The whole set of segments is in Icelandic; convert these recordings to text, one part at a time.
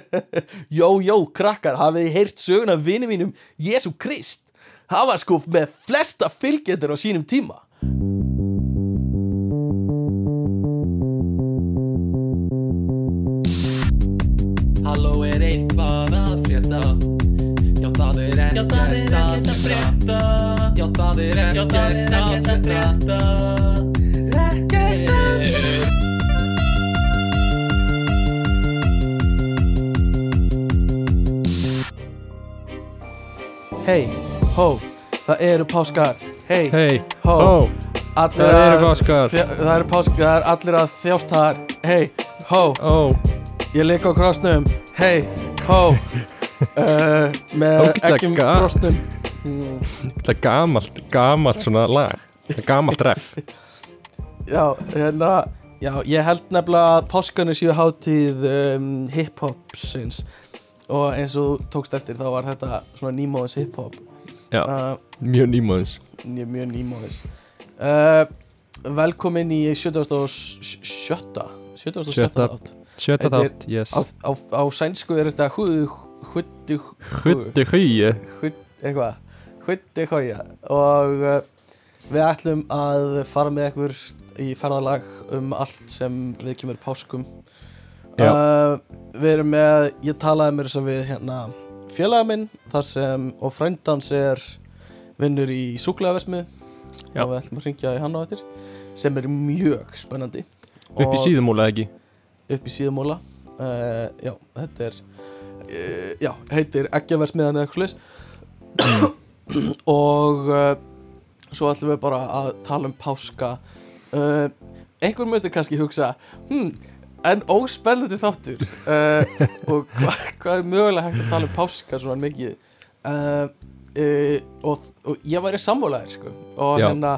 Jó, jó, krakkar, hafið þið heyrt söguna af vini mínum? Jésu Krist. Það var sko með flesta fylgjendur á sínum tíma hó, það eru páskar. Hei, Hei, hó, það eru páskar. Það eru páskar, það er allir að þjást þar. Hei, hó, ég ligg á krossnum. Hei, hó uh, Með ekkjum ga- frostnum mm, þetta er gamalt, gamalt svona lag. Gamalt ref. Já, hérna Já, ég held nefnilega að páskarnir séu hátíð um, hip-hopsins. Og eins og tókst eftir þá var þetta svona nýmóðis hip-hop Já, uh, mjög nýmóðins mjög, nýmóðis uh, Velkomin í 77. 77. Sjötta. átt á, á, á sænsku er þetta Hutti hugi eitthvað. Húðu hója og uh, við ætlum að fara með ykkur í ferðalag um allt sem við kemur páskum uh, Við erum með, ég talaði mér sem við hérna félaga minn þar sem, og frændans er vinnur í súklaðaversmið Já. og við ætlum að ringja í hann á eftir sem er mjög spennandi. Upp í síðumúla ekki? Upp í síðumóla uh, já, þetta er uh, já, heitir eggjaversmiðan eða eitthvað slis og uh, svo ætlum við bara að tala um páska. Uh, einhver mötu kannski hugsa hm, en óspennandi þáttur. Uh, og hva, hvað er mögulega hægt að tala um páska svona mikið? Uh, uh, og, og ég væri sammálaðir sko. Hérna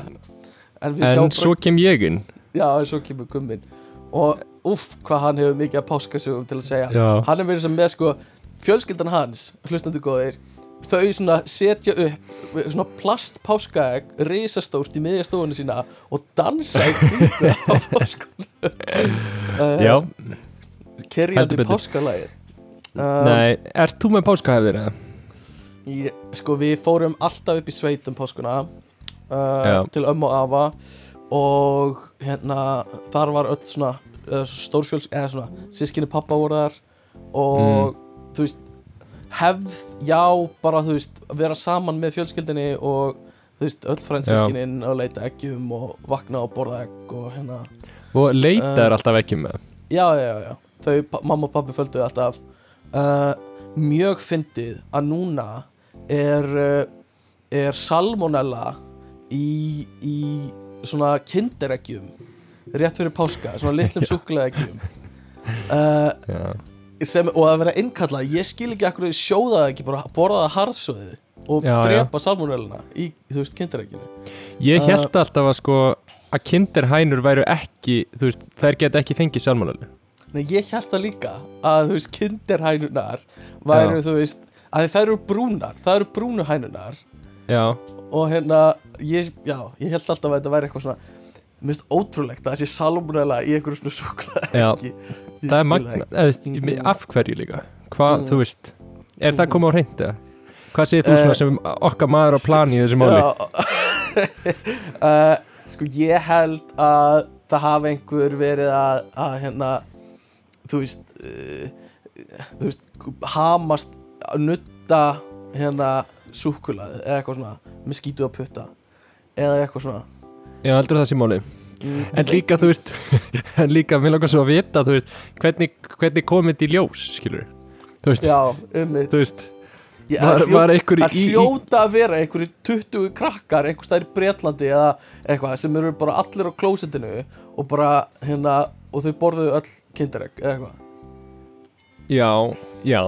en En svo kem ég inn. Já, en svo kemur gummin Og uff, hvað hann hefur mikið að páskasögum til að segja. Já, Hann er verið sem með sko Fjölskyldan hans, hlustandi góðir Þau svona setja upp Svona plast páskaegg Risastórt í miðja stofunni sína Og dansa í kringu á páskun uh, já, Kerjandi páskalægir uh, nei, ert þú með páskahefðir eða? Sko við fórum alltaf upp í sveit um páskuna uh, Til ömmu og afa Og hérna Þar var öll svona uh, Stórfjöls Eða svona Sískinni pappa voru þar Og þú veist Hefð, já, bara þú veist Vera saman með fjölskyldinni Og þú veist, öll fransískinin Að leita eggjum og vakna og borða egg Og hérna. Og leita Uh, er alltaf ekki með. Já, já, já. Þau, mamma og pappi földuðu alltaf. Uh, Mjög fyndið að núna er, uh, er salmonella í, í svona kindereggjum rétt fyrir páska, svona litlum súkulegaeggjum uh, Já, sem, og að vera innkalla ég skil ekki akkur sjóða ekki bara borða það harðsöðu og Já, já. drepa salmonelluna í, þú veist, kindereggjunu Ég Uh, held alltaf að sko að kinderhænur væru ekki, þú veist, þær get ekki fengið sjálfmálölu Nei, ég held það líka að, þú veist, kinderhænunar væru, þú veist, að það eru brúnar það eru brúnu hænunar Já, og hérna, ég, já, ég held alltaf að þetta væri eitthvað svona finnst ótrúlegt að það sé salmonella í einhverju svona ekki það er magna, eða, veist, af hverju líka Hvað, Mhm. þú veist, er það komið á hreint eða? Hvað segir þú Eh, svona sem okkar maður á plani í þessu máli? uh, sko ég held að það hafi einhver verið að, að hérna þú veist uh, þú veist, hamast að nutta hérna súkulaði eða eitthvað svona með skítu að putta eða eitthvað svona Já, heldur það sé máli mm, En líka, þú veist, en líka, mér langar svo að vita, þú veist, hvernig, hvernig komið þetta í ljós, skilur Þú veist, já, um þú veist, Ég, var, að hljó- var einhver að í, í hljóta að vera einhverju 20 krakkar einhver staðar í Bretlandi eða eitthvað sem eru bara allir á klósettinu og bara hérna og þau borðuðu öll kinderegg eða eitthvað. Já, já.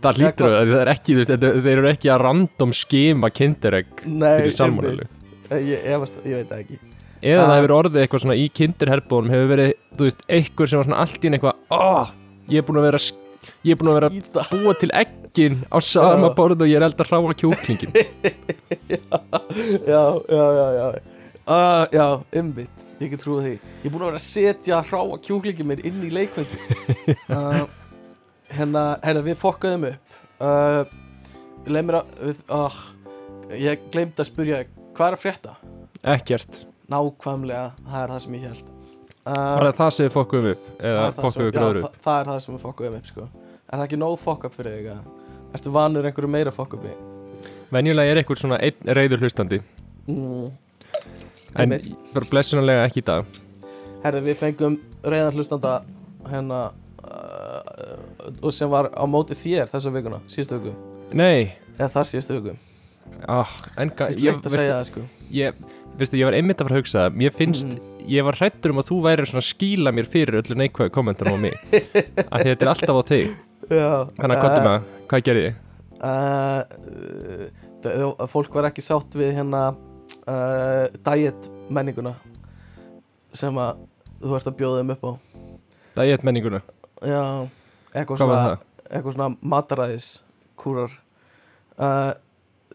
Það Eða hlýtur að það er ekki, þú veist, þetta- þeir eru ekki að random skima kinderegg Nei, fyrir salmonellu einmitt. Eh, ég, ég, veist, ég veit það ekki. Eða það Ah. hefur orðið eitthvað svona í kinderherbónum hefur verið, þú veist, einhver sem var svona allt í einu eitthvað, oh, ég er búin að vera ég er búin að vera að Skýta búa til eggin á sama borð og ég er eld að hráa kjúklingin Já, já, já, já. Uh, Já, einmitt. Ég get trúið því. Ég er búin að vera að setja hráa kjúklingin minn inn í leikvengi uh, hérna, hérna við fokkaðum upp. Uh, leið mér að við, ég gleymd að spyrja hvað er að frétta? Ekkert nákvæmlega, það er það sem ég held uh, það það sem við fokkum upp það, Eða er það, fokkum við já, gróður það, upp það er það sem við fokkaðum upp sko. er það ekki nóg fokk upp fyrir þig? Ertu vanur einhverju meira fokk uppi? Venjulega er einhver svona einn reyður hlustandi Mm. En bara blessunarlega ekki í dag Herði, við fengum reyðan hlustanda hérna uh, sem var á móti þér þessa vikuna, síðustu viku Nei eða þar síðustu viku ah, en, ga- Vist ég, að segja það sko? ég, veistu, ég var einmitt að fara að hugsa það. Mér finnst, Mm. ég var hrættur um að þú væri svona að skýla mér fyrir öllu neikvæðu kommentar á mig. Því þetta er alltaf á þig. Já, Þannig að hvað með það, hvað gerði ég? uh, uh, Fólk var ekki sátt við hérna uh, diet menninguna sem að þú ert að bjóða þeim upp á. Diet menninguna, Já, eitthvað svona, svona mataræðis kúrar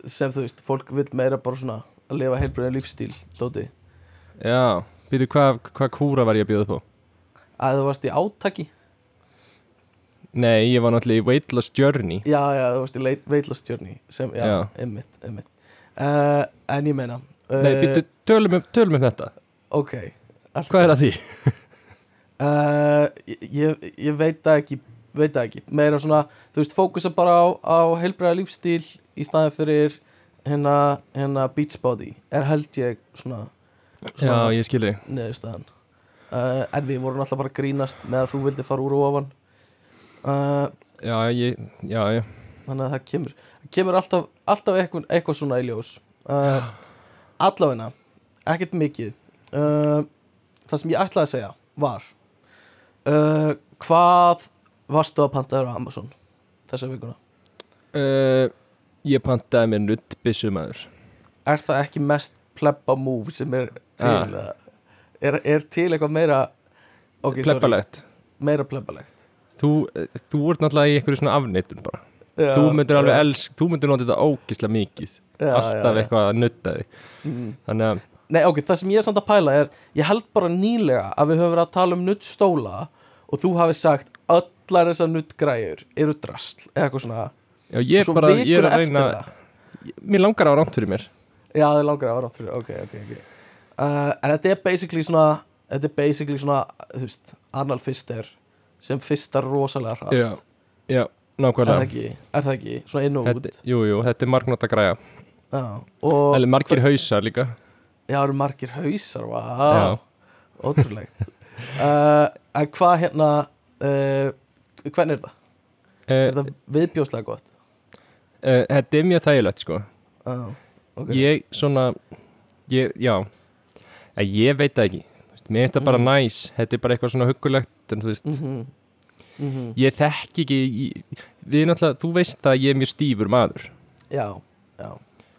sem þú veist, fólk vil meira bara svona að lifa heilbröðin lífstíl dóti, Já, býtu hvað hva kúra var ég að bjóða upp á? að þú varst í átaki Nei, ég var náttúrulega í Weight Loss Journey já, já, þú varst í weight loss journey sem, já, Já. einmitt, einmitt uh, en ég meina uh, Nei, býtu, tölum, um- tölum um þetta ok allt Hvað er að því? Uh, ég, ég, ég veit það ekki veit það ekki, meira svona þú veist, fókusa bara á, á heilbræða lífstíl í staðin fyrir hérna, hérna beachbody er held ég svona, Já, svona ég skilji uh, en við vorum alltaf bara grínast með að þú vildi fara úr og ofan. Uh, Já, ég, já, já. þannig að það kemur. Kemur alltaf, alltaf eitthvað, eitthvað svona í ljós. Uh, allavegna ekkert mikið. Það sem ég ætlaði að segja var uh, hvað varstu að pantaður á Amazon þessa vikuna? Uh, Ég pantaði mér nuttbissu maður er það ekki mest plebba move sem er til Ah. er, er til eitthvað meira ok, sorry, Pleppalegt meira plebbalegt. Þú, eh, þú ert náttúrulega í einhverju svona afneitun bara. Já, Þú myndir alveg já, elsk, þú myndir þetta ógislega mikið. Já, Alltaf já, eitthvað að nutta þig. Mm. Þannig að, Nei, ok, það sem ég er samt að pæla er ég held bara nýlega að við höfum verið að tala um nuttstóla og þú hafi sagt allar þessar nuttgræjur eru drasl eða eitthvað svona. Já, ég bara, ég er að reyna það. Mér langar að rámt fyrir mér. Já, það er langar vera átt fyrir, ok, ok, ok. Uh, En þetta er basically svona þetta er basically svona, þú veist Arnald Fister sem fistar rosalega hratt. Já, já, er, það nákvæmlega ekki, er það ekki, svona inn og út? þetta, Jú, jú, þetta er margnóta og Eller margir hausar líka. Já, það eru margir hausar, vá. Ótrúlegt. Uh, En hvað hérna uh, Hvernig er þetta? Er uh, þetta viðbjóslega gott? uh, Þetta er mjög þægilegt sko. Uh, ok. Ég svona ég, Já. Eh, Ég veit það ekki. Veist, Mér finnst það bara Mm. næs Þetta er bara eitthvað svona huggulegt En þú veist, Mhm. Mhm. ég þekki ekki ég, Við náttúrulega, þú veist það að ég er mjög stífur maður. Já, já.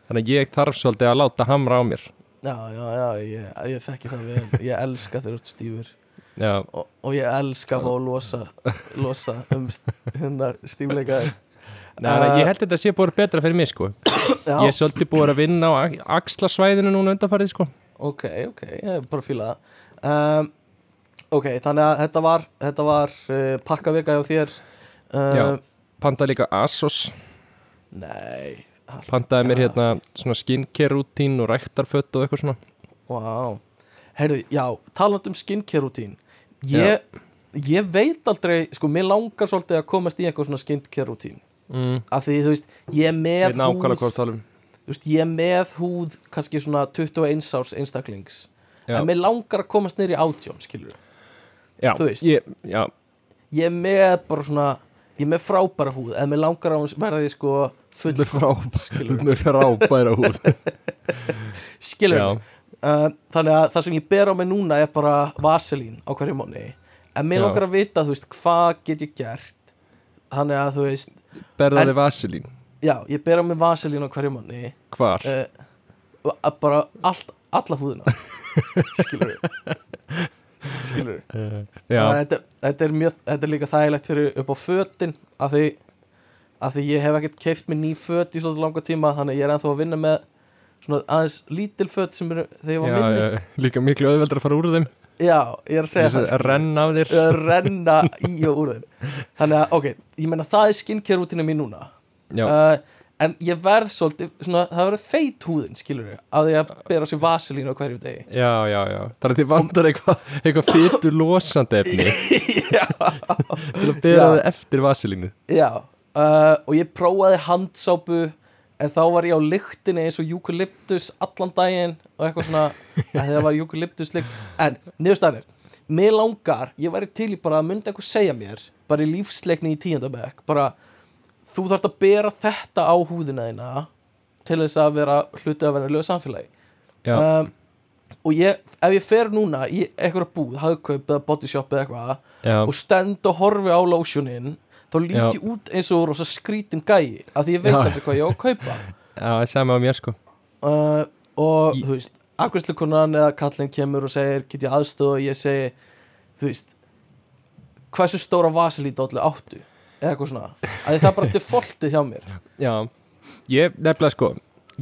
Þannig að ég þarf svolítið að láta hamra á mér. Já, já, já, ég, ég þekki það vel. Ég elska þegar þú ert stífur. Já, og, og ég elska að fá að losa losa um hérna stífleika. Nei, uh, ég held að þetta sé búið betra fyrir mig sko. Já, Ég er svolítið búið að vinna á axlasvæðinu núna undanfarið sko. Ok, ok, ég er bara að fíla það. Um, Ok, þannig að þetta var þetta var uh, pakkavika hjá þér. Uh, Já. Pantaði líka Asos. Nei allt Pantaði mér hérna svona skincare rútín og ræktarfött og eitthvað svona. Vá. Herðu, já, talandi um skincare rútín ég, ég veit aldrei sko, mér langar svolítið að komast í eitthvað svona skincare rútín mm, af því, þú veist, ég er með nákvæmlega hvað húð þú veist, ég er með húð kannski svona 21 árs einstaklings. Já. en mér langar að komast neyri átjón, skilur Já, Þú veist. ég, ég er með bara svona ég er með frábæra húð, en mér langar að verða því sko full, skilur með frábæra húð. Skilur Já, uh, þannig að það sem ég ber á mig núna er bara vaselín á hverju mánu en mér langar að vita, þú veist, hvað get ég gert? Þannig að þú veist berðaði En- vaselín? Já, ég ber á mig vaselín á hverju mánu Hvar? uh, bara allt, alla húðina. Skilur skilur Já, þetta, þetta, er mjög, þetta er líka þægilegt fyrir upp á fötin af því, af því ég hef ekkert keift mér ný föt í svolítið langa tíma þannig ég er ennþá að vinna með svona aðeins lítil föt sem eru þegar ég var já, minni. já, líka miklu auðveldar að fara úr þeim. Já, ég er að segja það að renna af þér. Að renna í og úr þeim. Þannig að, ok, ég meina það er skincare rútina mín núna. Já, uh, en ég verð svolítið, svona, það verður feit húðin skilur við, af því að bera sér vaselín á hverju degi. Já, já, já. Það er þið vandar eitthvað eitthvað fytur losandi efni. Já, til að bera Já. það eftir vasilínu já. Uh, og ég prófaði handsápu en þá var ég á lyktinni eins og eukalyptus allan daginn og eitthvað svona að það var eukalyptus lykt. En niðurstaðan er, mér langar ég væri til í bara að myndi eitthvað segja mér bara í lífsleikni í tíundabæk bara, þú þarft að bera þetta á húðina þína til þess að vera hluti af venjulegu samfélagi. Já, um, og ég, ef ég fer núna í eitthvað búð, hagkaup eða bodyshop eða eitthvað og stend og horfi á lotionin þá lít Já. ég út eins og rosa skrítin gæi af því ég veit aldrei hvað ég á að kaupa. Já, sama á mér sko. Uh, og Í- þú veist afgjörslukonan eða kallinn kemur og segir get ég aðstöð og ég segi þú veist hversu stóra vasilítollu áttu? Eða eitthvað svona, að því það bara defaultið hjá mér. Já, ég nefnilega sko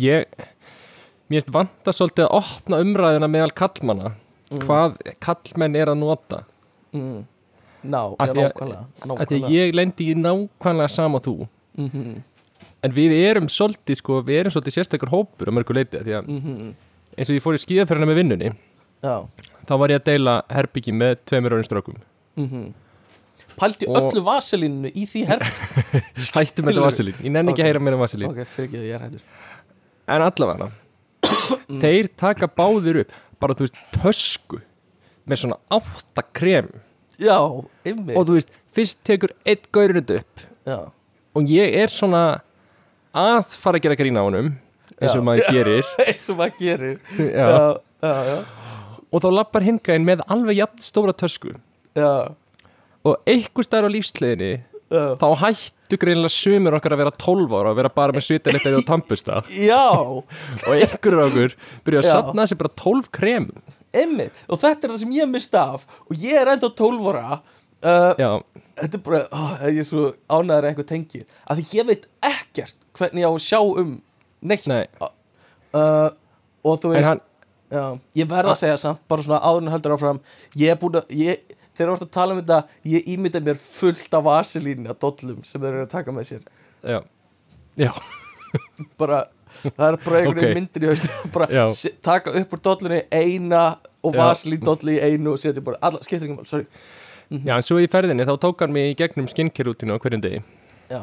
ég, mér finnst vanta svolítið að opna umræðina meðal kallmanna hvað kallmenn er að nota. Mm. Ná, Af því að- að ég lendi í nákvæmlega sama þú. Mhm, en við erum svolítið sko, við erum svolítið sérstakur hópur á mörgu leiti því að mhm, eins og ég fór í skíðaferðina með vinnunni já. þá var ég að deila herbyggi með tveimur öðrum strákum. Mm pælti Og- öllu vaselínu í því herr hættum þetta vasilín, ég nenni ekki Ok. að heyra mér um vasilín ok, fyrir ekki, ég er hættur en allavega þeir taka báðir upp bara þú veist tösku með svona átta krem já, ymmið og þú veist, fyrst tekur eitt gaurinn þetta upp. Já, og ég er svona að fara að gera grína á honum eins og maður gerir. Eins og maður gerir. Já. já, og þá lappar hingaðin með alveg jafn stóra tösku. Og einhver staðar á lífsleginni þá hættu greinilega sumir okkar að vera 12 ára og vera bara með svitalettið og tampusta já. Og einhverjur okkur byrja að sapna sér bara 12 krem Einmitt, og þetta er það sem ég mista af. Og ég er enda 12 ára uh, já, þetta er bara, ó, ég er svo ánæður eitthvað tengir, af því ég veit ekkert hvernig ég á að sjá um neitt. Nei. uh, og þú veist hann já, ég verð að segja samt, bara svona áður en heldur áfram ég er búin að, ég, þegar þú ert að tala um þetta ég ímynda mér fullt af vaselín að dollum sem þeir eru að taka með sér. Já, já, bara, það er bara einhvern veginn Ok. myndir í haustum bara taka upp úr dollunni eina og Já. vaselín dollu í einu og setja bara, alla, skiptir ekki mál, sorry já, en svo í ferðinni þá tók hann mig í gegnum skincare rútinu á hverjum degi já,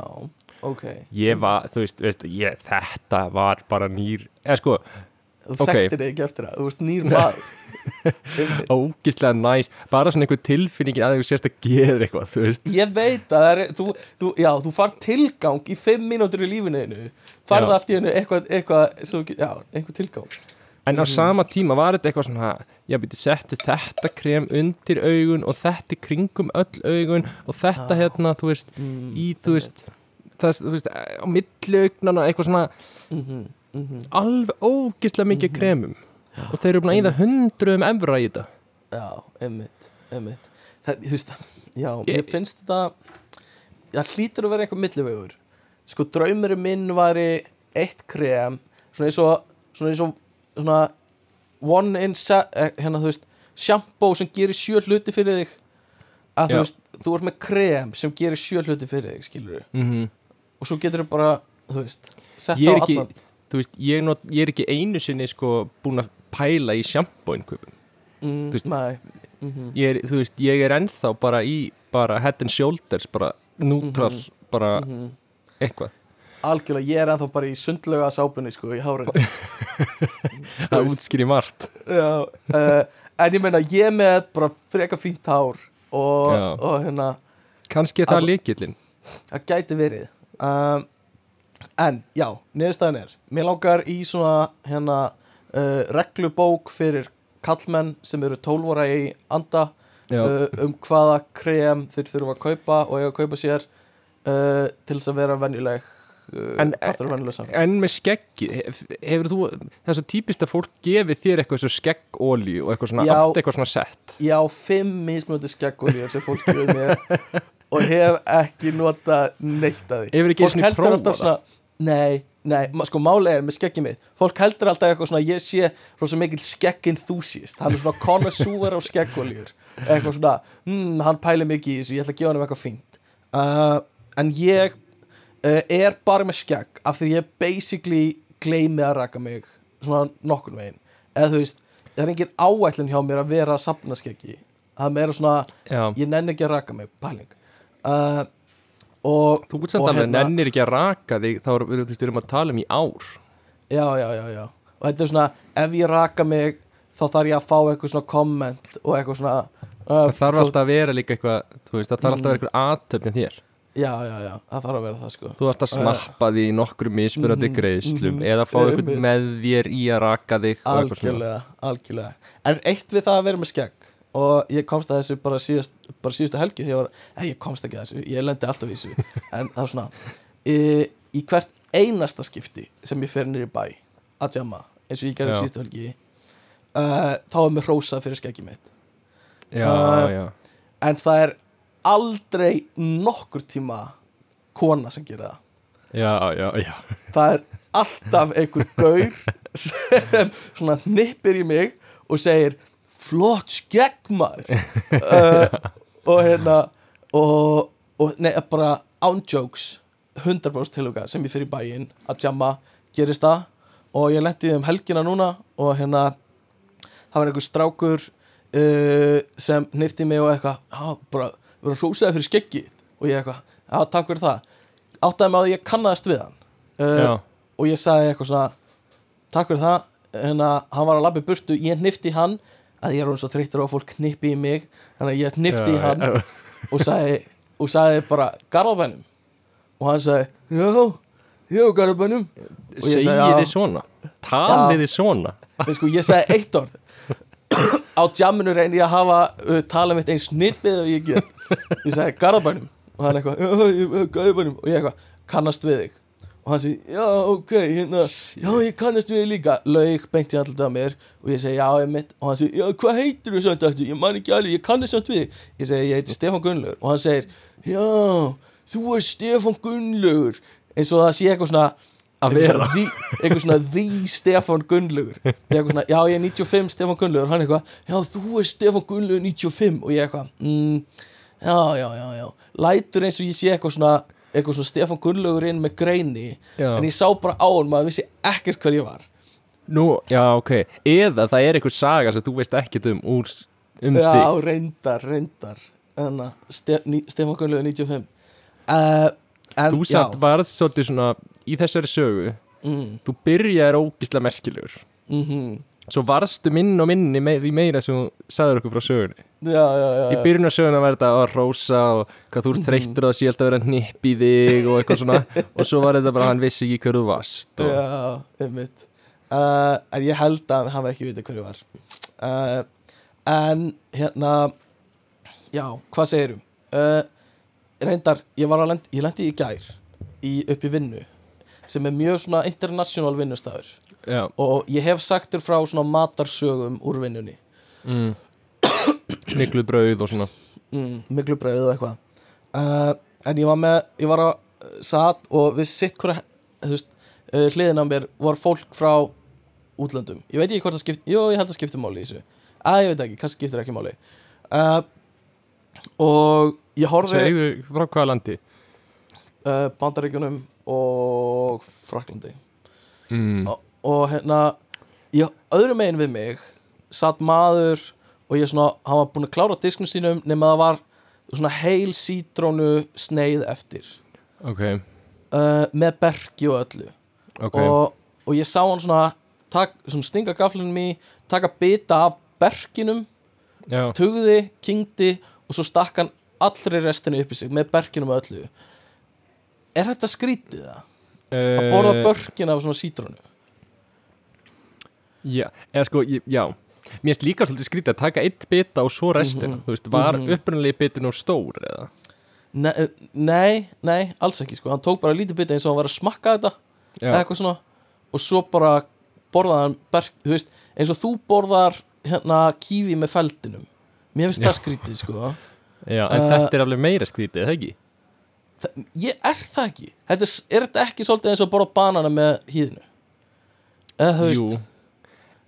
ok ég var, þú veist, veist ég, þetta var bara nýr eða sko, þú Ok. þekktir þig ekki eftir það, þú veist nýr maður. Einmitt. ógislega næs. Bara svona einhver tilfinningi að þú sérst að gera eitthvað, þú veist. Ég veit að er þú, þú, já, þú far tilgang í fimm mínútur í lífinu þínu. Farða allt í hennu eitthvað, eitthvað svo, já, einhver tilgang. En á sama tíma var þetta eitthvað svona Já, býttu, setti þetta krem undir augun og þetta kringum öll augun og þetta hérna, þú veist mm, í, þú veist það, þú veist, á milli augnana eitthvað svona mm -hmm, alveg ógislega mikið kremum. Og þeir eru búin að íða hundruðum evra í þetta. Já, einmitt, einmitt. Það, þú veist, já, Ég- mér finnst þetta það hlýtur að vera einhver millivegur. Sko, draumurinn minn væri eitt krem svona eins og svona eins og svona one in eh, hérna þú veist shampoo sem gerir sjö hluti fyrir þig. Að þú Já. veist, þú ert með krem sem gerir sjö hluti fyrir þig, skilur við mm -hmm. og svo getur þú bara, þú veist sett ég á allan þú veist, ég, not, ég er ekki einu sinni sko búin að pæla í sjampóin kaupum mm, þú veist- mm ég er, þú veist, ég er ennþá bara í bara head and shoulders, bara neutral Mhm. bara -hmm. eitthvað. Algjörlega, ég er ennþá bara í sundlega sápunni sko, í hárið það útskýri margt Já, uh, en ég meina ég með bara freka fínt hár og, og hérna kannski er það Alla- líkillinn það gæti verið. Um, en já, niðurstaðan er mér langar í svona hérna uh, reglubók fyrir kallmenn sem eru 12 ára í anda Já, uh, um hvaða krem þeir þurfa að kaupa og eiga að kaupa sér uh, til þess að vera venjuleg uh, En- En með skeggi, hef, hefur þú er svo típist að fólk gefi þér eitthvað svo skeggóli og eitthvað svona, Já. eitthvað svona sett? Ég á fimm mismunandi skeggolíur sem fólk gefur mér og hef ekki nota neitt að því. Fólk heldur alltaf svona nei, nei, sko máli er með skeggi mitt. Fólk heldur alltaf eitthvað svona ég sé rosa mikil skegg enthusiast hann er svona connoisseur á skeggolíur eitthvað svona, hm, hann pæli mikið í þessu ég ætla að gefa hann eitthvað fínt. Uh, en ég uh, er bara með skegg af því ég basically gleymi að raka mig svona nokkurn veginn. Eða þú veist, það er engin áætlun hjá mér að vera að sapna skeggi. Það er meira svona, Já, ég nenni ekki að raka mig pæling uh, og þú ert samt alveg hérna- nennir ekki að raka þig þá erum við erum að tala um í ár. Já, já, já, já. Og þetta er svona, ef ég raka mig þá þarf ég að fá eitthvað svona komment og eitthvað svona uh, Það þarf alltaf að vera líka eitthvað þú veist, það þarf alltaf að vera eitthvað aðtöfnin þér. Já, já, já, það þarf að vera það sko. Þú þarfst að snappa því í nokkru mismunandi Mhm, greiðslum mhm, eða fá eitthvað einmitt. með þér í að raka þig algjörlega, algjörlega. En eitt við það að vera með skegg og ég komst að þessu bara, síðast, bara síðustu helgi því ég var, ei, ég komst ekki að þessu. Ég lendi alltaf í þessu. En það var svona í, í hvert einasta skipti sem ég fer nýri bæ að jamma, eins og ég gerði síðustu helgi uh, þá er mér hrósað fyrir skeggi mitt. Já, Uh, já, en það er aldrei nokkur tíma kona sem gerir það. Já, já, já. það er alltaf einhver gaur sem svona hnippir í mig og segir flott skegg maður uh, og hérna og, og nei, bara ándjóks 100% tilhuga sem ég fyrir bæinn að jamma gerist það. Og ég lendi um helgina núna og hérna það var einhver strákur uh, sem hnifti mig og eitthvað bara, við erum hrósaði fyrir skeggi og ég eitthvað, já, takk fyrir það. Áttaði mig á því ég kannaðist við hann. Uh, og ég sagði eitthvað svona takk fyrir það. Að hann var að labba í burtu ég hnifti í hann að ég er hún svo þreyttur á að fólk hnippi í mig þannig að ég hnifti í hann og sagði, og sagði bara garðabænum. Og hann sagði já, já garðabænum. Og já. þið svona. Talið þið svona. Sko ég sagði eitt orð. Á jamminu reyni ég að hafa uh, tala mitt eins snippið og ég get. Ég sagði garðabænum. Og hann eitthvað, já, já, garðabænum. Og ég eitthvað, kannast við þig og hann segi, já, ok, hérna já, ég kannast við líka, laug beint í alltaf að mér og ég segi, já, ég mitt og hann segi, já, hvað heitir þú samt aftur, ég man ekki alveg ég kannast samt við þig, ég segi, ég heiti Stefán Gunnlaugur. Og hann segir, já, þú er Stefán Gunnlaugur. Eins og það sé eitthvað svona Að eitthvað vera. svona the- eitthvað svona the Stefán Gunnlaugur. Eitthvað svona, já ég er 95 Stefán Gunnlaugur. Hann eitthvað, já þú er Stefán Gunnlaugur 95 og ég eitthvað, mm, já já já já, lætur eins og ég sé eitthvað svona eitthvað svona Stefán Gunnlaugur inn með greini Já. en ég sá bara á hann maður vissi ekkert hver ég var. Nú, já, ok. Eða það er einhver saga sem þú veist ekkert um úr um já, þig. reyndar, reyndar. En að Ste ní- Stefán Gunnlaugur 95 uh, en Þú satt varð svolítið svona í þessari sögu. Mm, Þú byrjaðir ógislega merkilegur. Mm Svo varstu minn og minni með því meira sem þú sagður okkur frá sögunni. Já, já, já, Í byrjun af söguna var þetta að rósa og hvað þú ert þreyttur og það sé alltaf að hnipp í þig og eitthvað svona. Og svo var þetta bara að hann vissi ekki hver þú varst og... Já, einmitt. Uh, En ég held að hann hafa ekki vitið hverju var. Uh, En hérna Já, hvað segirum? Uh, reyndar, ég var að lendi, ég lendi í gær í, upp í vinnu sem er mjög svona international vinnustafur Já, og ég hef sagt þér frá svona matarsögum úr vinnunni. Mm. Miklu brauð og svona. Mm, miklu brauð og eitthvað. Uh, en ég var með, ég var að uh, satt og við sitt hverja þú veist, uh, hliðin á mér var fólk frá útlöndum, ég veit ekki hvort það skipt jú, ég held að skipti máli í þessu. Að ég veit ekki, kannski skiptir ekki máli. Uh, og ég horfi Segðu frá hvaða landi? Bandaríkjunum og Fraklandi mm. og, og hérna ég, öðru megin við mig satt maður og ég svona, hann var búinn að klára disknum sínum nema það var svona heil sítrónu sneið eftir. Ok, uh, með berki og öllu. Ok. Og, og ég sá hann svona, tak, svona stinga gaflinum í taka bita af berkinum Já, tugði, kingdi og svo stakk hann allri restinu upp í sig með berkinum og öllu. Er þetta skrítið það? að borða Eh, börkin af svona sítrónu Já, eða sko, já. Mér finnst líka svolítið skrítið að taka eitt bita og svo restina Mhm. Þú veist, var Mhm. upprunalegi bitin og stór eða? Nei, nei, nei, alls ekki sko. Hann tók bara lítið bita eins og hann var að smakka þetta Já, eða eitthvað svona og svo bara borðaði hann berk, þú veist, eins og þú borðar hérna kífi með feldinum. Mér finnst það skrítið sko. Já en uh, þetta er alveg meira skrítið, eða ekki? það, ég er það ekki? Þetta er, er þetta ekki svolítið eins og borða banana með hýðinu? Eða þú veist,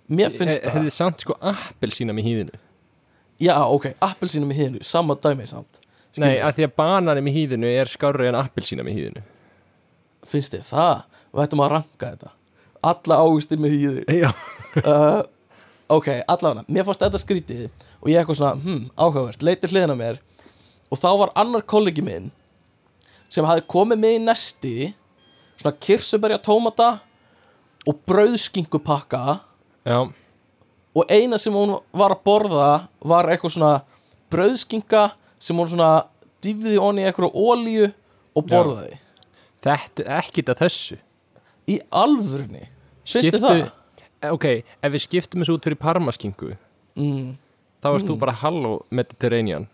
mér finnst það. hefði samt sko appelsína með hýðinu? Já, ok, appelsínu með hýðinu, sama dæmi samt. Nei, Skilurðu? að því að banani með hýðinu er skárri en appelsína með hýðinu. Finnst þið það, við ættum að ranka þetta. Alla ávistir með hýði Já, uh, ok, allavega, mér fannst þetta skrítið og ég eitthvað svona, hm, áhugavert leitir hliðina mér. Og þá var annar kollegi minn sem hafði komið með í nesti svona kirsuberja tómata og brauðskinkupakka já, og eina sem hún var að borða var eitthvað svona brauðskinka sem hún svona dýfði onni í eitthvað ólíu og borðaði. Þetta er ekkit að þessu. Í alvörni finnst þið það? Eh, Ok, ef við skiptum þessu út fyrir parmaskingu Mm, þá erst þú bara halló Mediterranean.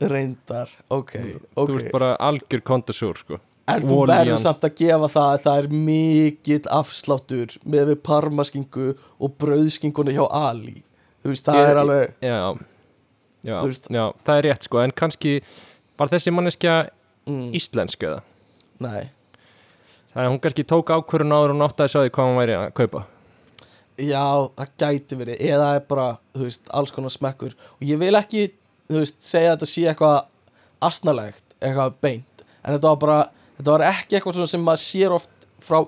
Reyndar, ok, Þú ok. ert bara algjör kondasúr sko En þú verður samt að gefa það að það er mikill afsláttur með við parmaskingu og brauðskinguna hjá Ali. Þú veist, það Ég- er alveg Já, já, já, það er rétt sko. En kannski var þessi manneskja mm, íslensk eða? Nei, Það er hún kannski tók ákvörun áður og hún átti að sagði hvað hún væri að kaupa. Já, það gæti verið. Eða er bara, þú veist, alls konar smekkur. Og ég vil ekki, þú veist, segja að þetta sé eitthvað asnalegt Eitthvað beint. En þetta var bara, þetta var ekki eitthvað svona sem maður sér oft frá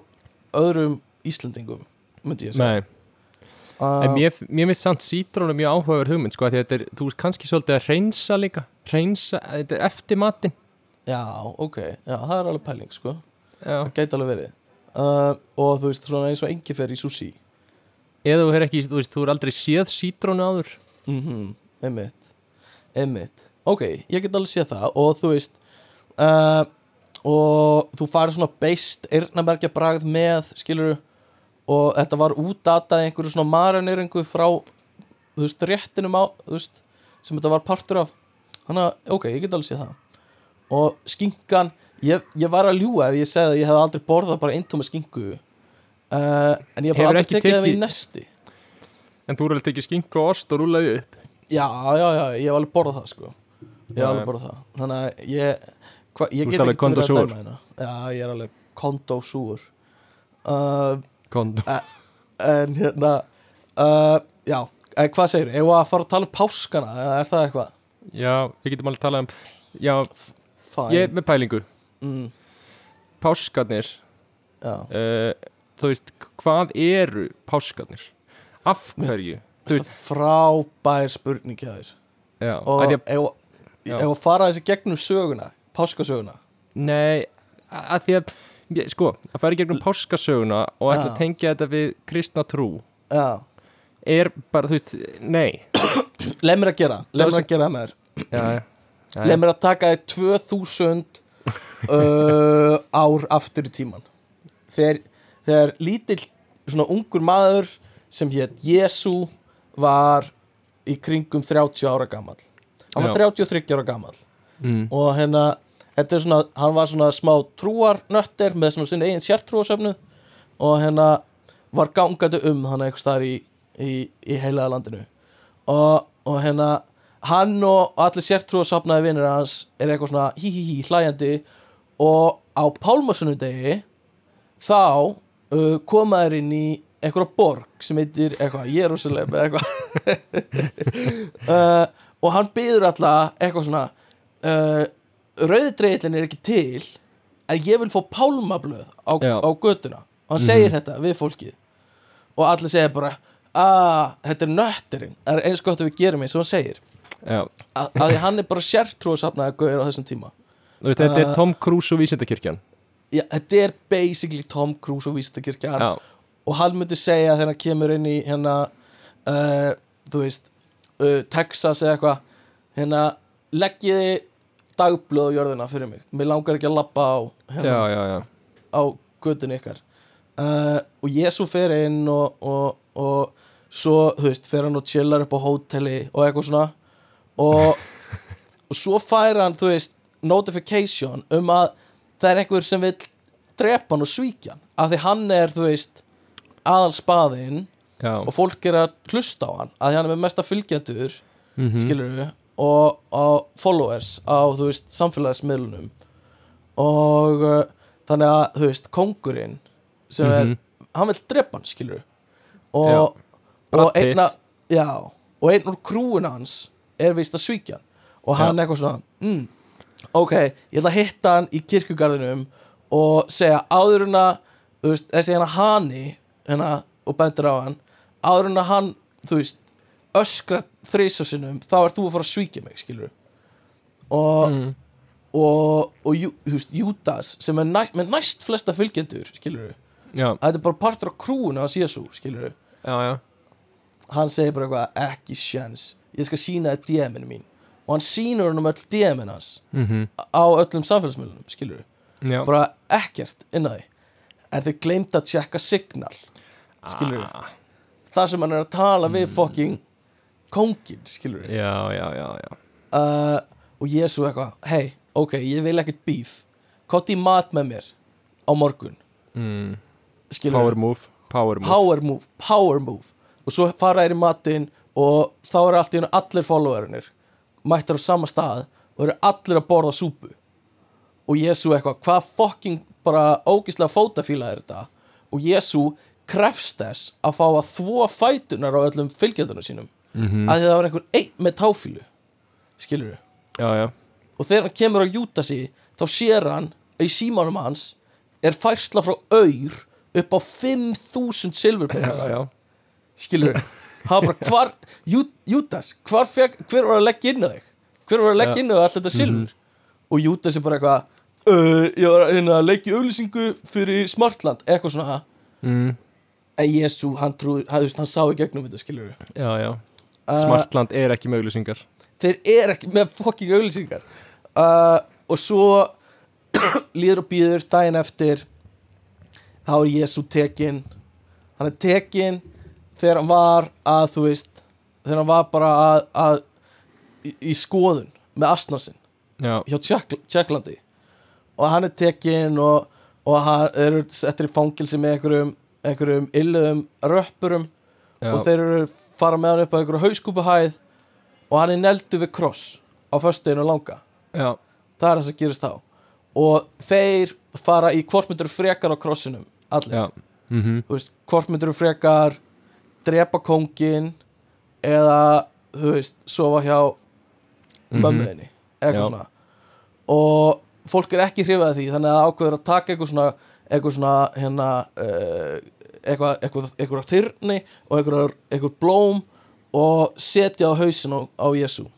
öðrum Íslendingum Myndi ég segja. Nei, uh, en mér, mér finnst samt sítrónu mjög áhugaður hugmynd sko, að þetta er, þú ert kannski svolítið að reynsa líka reynsa, þetta er eftir matinn Já, ok, já, það er alveg pæling, sko. Já. það gæti alveg verið. Uh, og þú veist, svona eins og engi fer í sushi. Eða þú er ekki, þú veist, þú er aldrei séð sítrónu áður. Mhm, einmitt. Einmitt, ok, ég get alveg séð það og þú veist uh, og þú farið svona beist eyrnamerkja bragð með skilur og þetta var útatað einhverju svona marineringu frá þú veist, réttinum á þú veist, sem þetta var partur af. Þannig að, ok, ég get alveg séð það. Og skinkan ég, ég var að ljúga ef ég segði að ég hef aldrei borðað bara eintóma skinku uh, en ég hef bara aldrei tekið það í tekið- nesti. En þú er alveg tekið skinku og ost og rúlaði upp? Já, já, já, ég hef alveg borðað það sko. Ég hef alveg borðað það. Þannig að ég, hva, ég Þú get ekki verið að dæma hérna Já, ég er alveg kondósúr uh, Kondo. En hérna uh, Já, en hvað segir Eða að fara að tala um páskana er það eitthvað? já, við getum alveg talað um já, Fæn ég er með pælingu. Mm, páskarnir Já, uh, þú veist, hvað eru páskarnir? Af hverju? Þú er frábær spurning hjá þér. Já, Og að ég, ef að fara þessi gegnum söguna Páskasöguna? Nei að því að, sko, að fara í gegnum páskasöguna og ætla Já. að tengja þetta við kristna trú Já, er bara, þú veist, nei. Leið mér að gera Leið mér að gera með þér. Já, já, Leif mér að taka þér 2000 uh, ár aftur í tíman þegar, þegar lítill svona ungur maður sem hétt Jésu var í kringum 30 ára gamall. Hann var 33 ára gamall. Mm, og hérna þetta er svona, hann var svona smá trúarnötter með svona sinni eigin sértrúasöfnu og hérna var gangandi um hann eitthvað staðar í, í, í heilaða landinu. Og, og hérna hann og allir sértrúasöfnaði vinnir hans er eitthvað svona hí hí hí hlæjandi og á pálmasunnudegi þá uh, koma þær inn í einhverja borg sem heitir eitthvað Jérúsalem eitthvað. Uh, og hann byður alla eitthvað svona uh, rauðdreillin er ekki til en ég vil fá pálmablöð á, á götuna. Og hann segir þetta við fólkið. Og allir segja bara að þetta er nötterinn það er eins gott að við gerum eins og hann segir. Að, því hann er bara sértrúasafnaði gauður á þessum tíma. Þú veist, þetta Uh, er Tom Cruise og Vísindakirkjan. Já, þetta er basically Tom Cruise og Vísindakirkja já, og hann myndi segja þegar hann kemur inn í hérna uh, þú veist uh, Texas eða eitthvað hérna leggiði dagblöð á jörðina fyrir mig. Mér langar ekki að labba á hérna, já, já, já. á göttunni ykkar. Uh, og Jésu fer inn og, og, og svo, þú veist, fer hann og chillar upp á hóteli og eitthvað svona. Og, og svo fær hann, þú veist, notification um að það er einhver sem vil drepa hann og svíkja hann. Af því hann er, þú veist aðal spaðinn og fólk er að hlusta á hann. Að því hann er með mesta fylgjendur mm skilur við og, og followers á þú veist samfélagsmiðlunum. Og uh, þannig að, þú veist, kongurinn sem er, Mhm. hann vil drepa hann, skilur og, og einna já, og einn úr krúin hans er vist að svíkja hann. Og hann eitthvað svona mm, ok, ég ætla að hitta hann í kirkjugarðinum og segja áður en að þú veist, þessi hérna hani hérna, og bendur á hann áður en að hann, þú veist öskra þrísa sinnum, þá ert þú að fara að svíkja mig, skilur og, mm. og, og Jú- þú veist, Júdas sem er næ, með næst flesta fylgjendur, skilur þetta er bara partur af krúinu hans Jésu, skilur já, já. Hann segir bara eitthvað ekki sjans ég skal sína þér DM-inu mín. Og hann sýnur hann um öll DM-in hans mm á öllum samfélagsmiðlunum, skilur Já, bara ekkert inn á því. En þau gleymd að tjekka signal skilur ah, þar sem hann er að tala við fucking kóngin, skilur Já, já, já, já. Uh, og Jésu eitthvað, hei, ok, ég vil ekkert bíf kotti í mat með mér á morgun, mm. Power move, power move. Power move, power move. Og svo fara þær í matinn og þá eru allt í hennu allir followerinir mættir á sama stað og eru allir að borða súpu. Og Jésu eitthvað, hvað fucking bara ógislega fótafíla er þetta? Og Jésu krefst þess að fá að þvó fætunar á öllum fylgjandunum sínum mm að því það var einhver einn með táfílu skilur já, og þegar hann kemur að júta sig þá sér hann í símanum hans er færsla frá auður upp á 5000 já, silfurpenninga já skilur hann bara hvar, Jú, Júdas hvar feg, hver var að leggja inn á þig? Hver var að leggja inn á allt þetta silfur? Og Júdas er bara eitthvað uh, ég var að hérna, leggja auglýsingu fyrir Smartland, eitthvað svona. Mm. en Jésu, hann trúi, hann, hann sá í gegnum þetta skilur Já, já Smartland er ekki mögulesingar þeir eru ekki með fucking auglýsingar. Uh, og svo líður og býður daginn eftir þá er Jésu tekin hann er tekin þegar hann var að þú veist þegar hann var bara að, að í, í skoðun með asnasinn Já, hjá Tjekk, Tjekklandi. Og hann er tekin og, og hann eru settir í fangilsi með einhverjum, einhverjum illuðum röppurum. Já, og þeir eru fara með hann upp á einhverju hauskúpuhæð og hann er neldu við kross á föstuðinu langa. Já, það er það sem gerist þá. Og þeir fara í hvort myndur frekar á krossinum allir, mm þú veist, hvort myndur frekar drepa kóngin eða, þú veist, sofa hjá Mhm. mömmuðinni eitthvað Já. svona. Og fólk er ekki hrifað því þannig að það ákveður að taka eitthvað svona eitthvað svona hérna uh, eitthvað, eitthvað, eitthvað þyrni og eitthvað, eitthvað blóm og setja á hausin á, á Jésu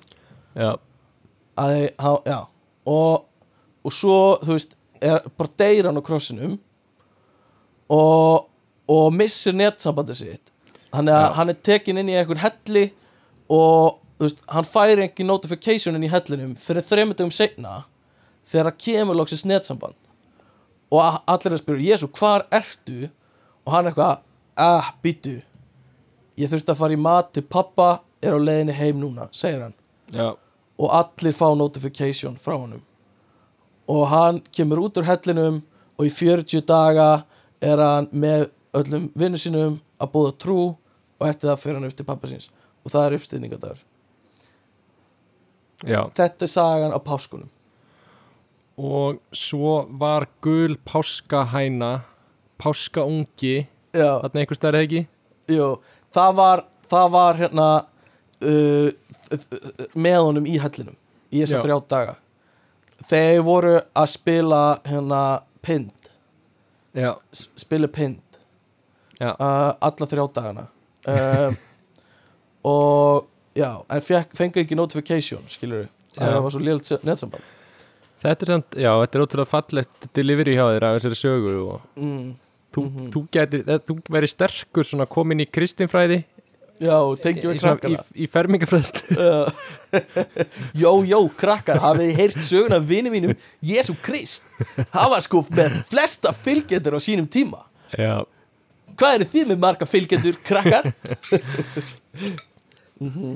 Já, já. Og, og svo, þú veist er bara deyr hann á krossinum og og missir netsambandi sitt. Að Já. hann er tekin inn í einhvern helli og þú veist, hann fær ekki notification inn í hellinum fyrir þreymundum seinna þegar það kemur loksins netsamband. Og allir er að spyrja, Jésu, hvar ertu? Og hann eitthvað, ah, býtu ég þurfti að fara í mat til pappa er á leiðinni heim núna, segir hann. Já, og allir fá notification frá honum. Og hann kemur út úr hellinum og í 40 daga er hann með öllum vinnu sínum að búða trú og eftir það fyrir hann upp til pappa síns. Og það er uppstýringadagur já. Þetta er sagan á páskunum. Og svo var gul páskahæna Páskaungi já, Þarna einhvers staðar eða ekki? Jú, það var það var hérna uh, með honum í hellinum í þessa Já. þrjá daga. Þeir voru að spila hérna pind. Spila pind. Uh, alla þrjá dagana. Um, og já, en fengu ekki notification skilur við, það var svo liðlt netsamband. Þetta er samt, já, þetta er ótrúlega fallegt delivery hjá þér af þessari sögu og mm. Þú, Mhm. þú getur, þú væri sterkur svona komin í kristinfræði já, tengjum við krakkana í, í fermingafræðslu Já. Jó, jó, krakkar, hafið þið heyrt söguna vini mínum Jésu Krist var sko með flesta fylgjendur á sínum tíma Já, Hvað eru þið með marga fylgjendur, krakkar?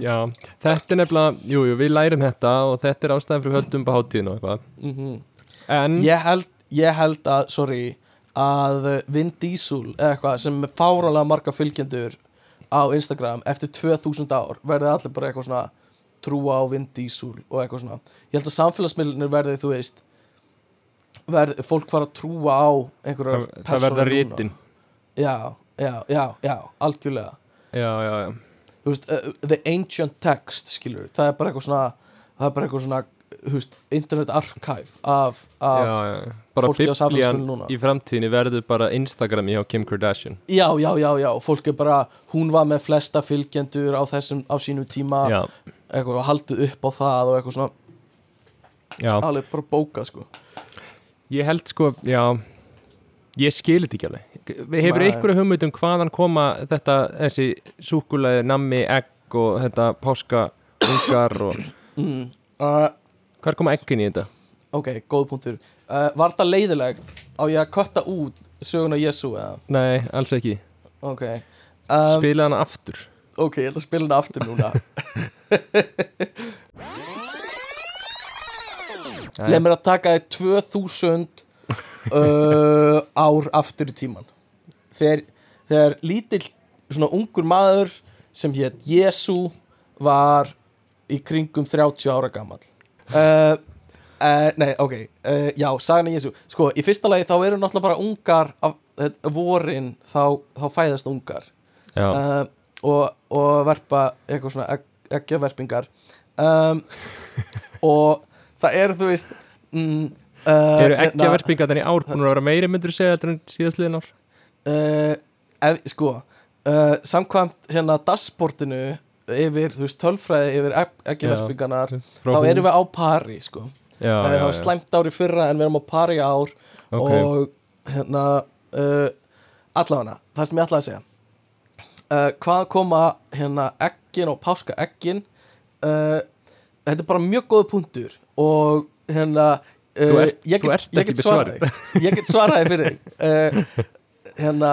já, þetta er nefnilega Jú, jú, við lærum þetta og þetta er ástæðan fyrir höldum på hátíðinu og eitthvað Mhm. En, ég, held, ég held að, sorry að Vin Diesel eða eitthvað sem er fáralega marga fylgjendur á Instagram eftir 2000 ár verði allir bara eitthvað svona trúa á Vin Diesel og eitthvað svona. Ég held að samfélagsmiðlunir verði, þú veist verð, fólk fara að trúa á einhverjar það, það verða rítin já, já, já, já, algjörlega. Já, já, já, veist, uh, the ancient text skilur, það er bara eitthvað svona það er bara eitthvað svona, veist, internet archive af, af já, já. fólki á samfélagsmiðlum núna. í framtíðinni verður bara Instagram hjá Kim Kardashian. Já, já, já, já, fólk er bara hún var með flesta fylgjendur á þessum á sínu tíma, eitthvað og haldið upp á það og eitthvað svona, alveg bara bókað sko. Ég held sko já, ég skil þetta ekki alveg. Hefur einhverju hugmynd um hvaðan koma þetta, þessi súkulega nammi, egg og þetta páska ungar og mm. uh, hvar koma eggin í þetta? ok, góð punktur. Uh, var það leiðilegt á ég að kötta út söguna Jésu eða, Nei, alls ekki, ok um, spila hana aftur. Ok, ég ætla að spila hana aftur núna. Leð mér að taka þér 2000 uh, ár aftur í tíman þegar, þegar lítill svona ungur maður sem hétt Jésu var í kringum 30 ára gammal uh, uh, Nei, ok. Uh, Já, sagna Jésu Sko, í fyrsta lagi þá eru náttúrulega bara ungar af, vorin þá, þá fæðast ungar. Og, og verpa eitthvað svona egg, eggjaverpingar. Um, og það eru þú veist mm, eru hérna, eggjaverpingarnir í ár búin að vera meiri myndur segja þetta en síðastliðin ár? Ef, sko samkvæmt hérna dashboardinu yfir, þú veist, tölfræði yfir egg, eggjaverpingarnar Frá þá erum við á pari, sko já, það já. slæmt ár í fyrra en við erum á pari ár Ok. og hérna uh, allavega, það sem ég ætlaði að segja uh, hvað koma hérna eggin og páska eggin uh, þetta er bara mjög góða punktur og hérna uh, ert- ég get, ég get með svarað þig. ég get svaraði fyrir uh, hérna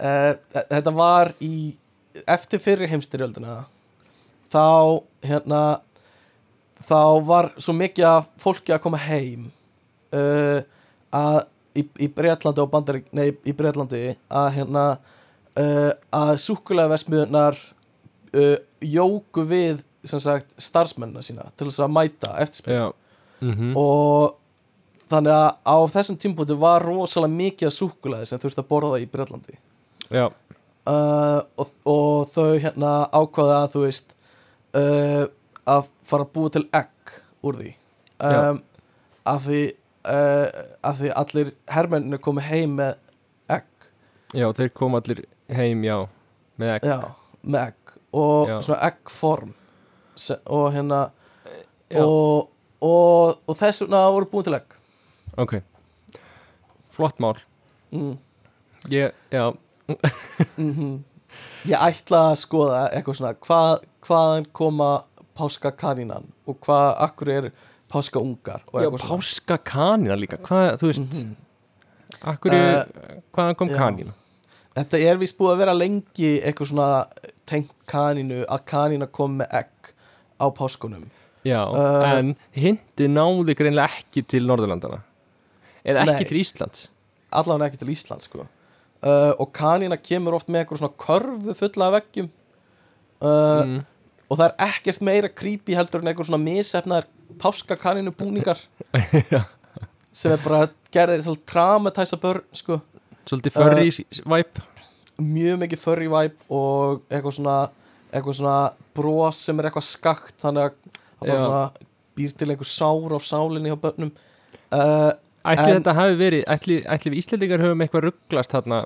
uh, þetta var í eftir fyrir heimstyrjöldina þá hérna þá var svo mikið af fólki að koma heim uh, að í, í Breitlandi og Bandarík nei, í Breitlandi að hérna uh, að súkulega versmiðunar uh, jóku við sagt starfsmennina sína til þess að mæta eftirspil. Mm og þannig að á þessum tímpúti var rosalega mikið af súkulega sem þurfti að borða í Breitlandi uh, og, og þau hérna ákvaða að þú veist uh, að fara að búa til egg úr því. Um, af því uh, af því allir hermenninu komu heim með egg. Já, þeir kom allir heim, já með egg, já, með egg. Og Já. svona eggform og hérna Já. og, og, og þess vegna voru búin til egg. Ok. Flott mál. Mm. ég, já, mm ég ætla að skoða eitthvað svona hvað, hvaðan koma páska kanínan og hvað, akkur er páska ungar og eitthvað svona. páska kanina líka hvað, þú veist Mhm. akkur, Eh, hvaðan kom já. kanina Þetta er vist búið að vera lengi eitthvað svona tengt kanínu að kanína kom með egg á páskunum. Já, Eh, en hindi náði greinlega ekki til Norðurlandana eða ekki Nei. til Íslands. Allavega ekki til Ísland sko uh, og kanína kemur oft með eitthvað svona körfu fulla af veggjum uh, mm. og það er ekkert meira creepy heldur en eitthvað svona misefnaðar páska kanínu búningar sem er bara gerðir til að traumatæsa börn sko. Svolítið furry væp mjög mikið furry vibe og eitthvað svona eitthvað svona bros sem er eitthvað skakt þannig að það bara svona býr til einhver sár á sálinni á börnum. Uh, ætli En- þetta hafi verið, ætli, ætli við Íslendingar höfum eitthvað rugglast þarna?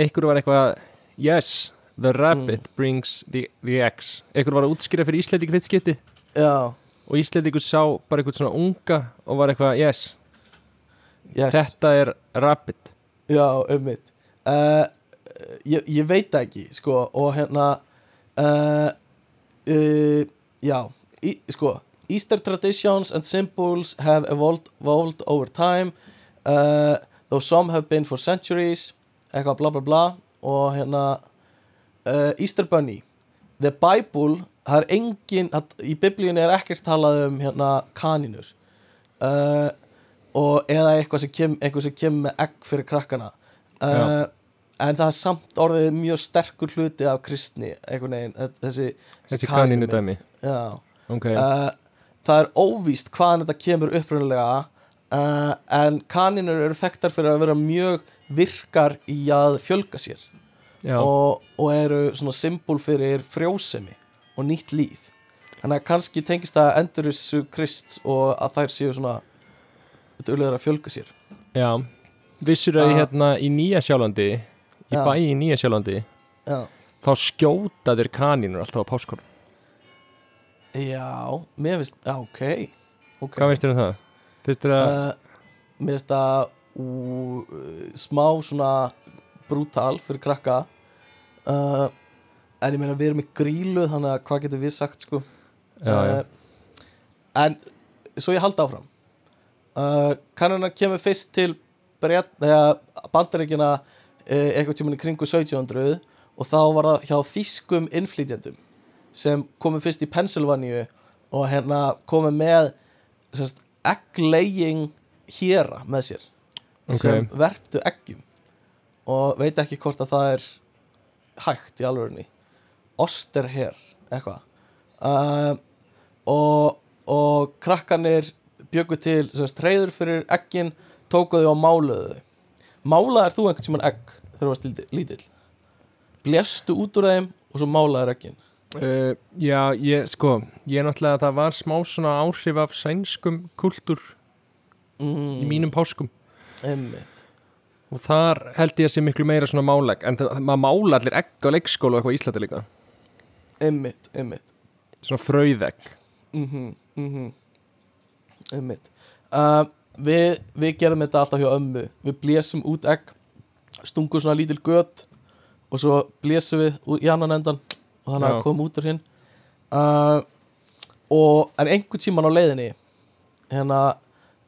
Einhver var eitthvað yes, the rabbit Mm. brings the, the eggs. Einhver var að útskýra fyrir Íslendingar fyrst skipti. Já, og Íslendingur sá bara eitthvað svona unga og var eitthvað, yes, yes, þetta er rabbit. Já, ummitt uh, ég, ég veit ekki sko, og hérna uh, uh, já í, sko, Easter traditions and symbols have evolved, evolved over time. Uh, though some have been for centuries eitthvað bla bla bla. Og hérna uh, Easter Bunny. The Bible, það er engin í biblíunni er ekkert talað um hérna kaninur. Uh, og eða eitthvað sem kem, eitthvað sem kemur með egg fyrir krakkana. Uh, en það er samt orðið mjög sterkur hluti af kristni einhvern veginn, þ- þessi, þessi kaninu dæmi já, ok, uh, það er óvíst hvaðan þetta kemur upprunalega uh, en kaninur eru þekktar fyrir að vera mjög virkar í að fjölga sér og, og eru svona symbol fyrir frjósemi og nýtt líf. Þannig að kannski tengist það endurissu krists og að þær séu svona duglegar að fjölga sér. Já. Vissur að Ah. hérna í Nýja sjálfandi í Já. bæ í Nýja sjálfandi já, þá skjóta þér kanínur alltaf á páskonum já mér finnst, já ok, okay. Hvað veist þér um það? Finnst þér að uh, mér finnst það ú, smá svona brútal fyrir krakka uh, en ég meina við erum í grílu þannig að hvað getur við sagt sko já, já. uh, en svo ég haldi áfram uh, kannuna kemur fyrst til bandaríkina uh, eitthvað tímann í kringu 1700 og þá var það hjá þýskum innflytjandum sem komu fyrst í Pennsylvania og hérna komu með semst, egglaying héra með sér sem Ok. verptu eggjum. Og veit ekki hvort að það er hægt í alvörinni Osterher eitthvað. Uh, og, og krakkanir bjöggu til treyður fyrir eggin tóku þau og máluðu þau. Málaðir þú einhvern tímann egg þegar þú varst lítill- blestu út úr þeim og svo málaðir eggin Uh, já, ég, sko, ég náttúrulega það var smá svona áhrif af sænskum kultúr í mm, mínum páskum. Einmitt. Og þar held ég að sé miklu meira svona málegg en það, maður mála allir egg á leikskóla og eitthvað í Íslandi líka. Einmitt, einmitt. Svona frauðegg. Mhm, mhm. Einmitt. Uh, við, við gerum þetta alltaf hjá ömmu. Við blésum út egg stungum svona lítil gött og svo blésum við í annan endan og þannig að koma út úr hinn. Uh, og en einhvern tíman á leiðinni hérna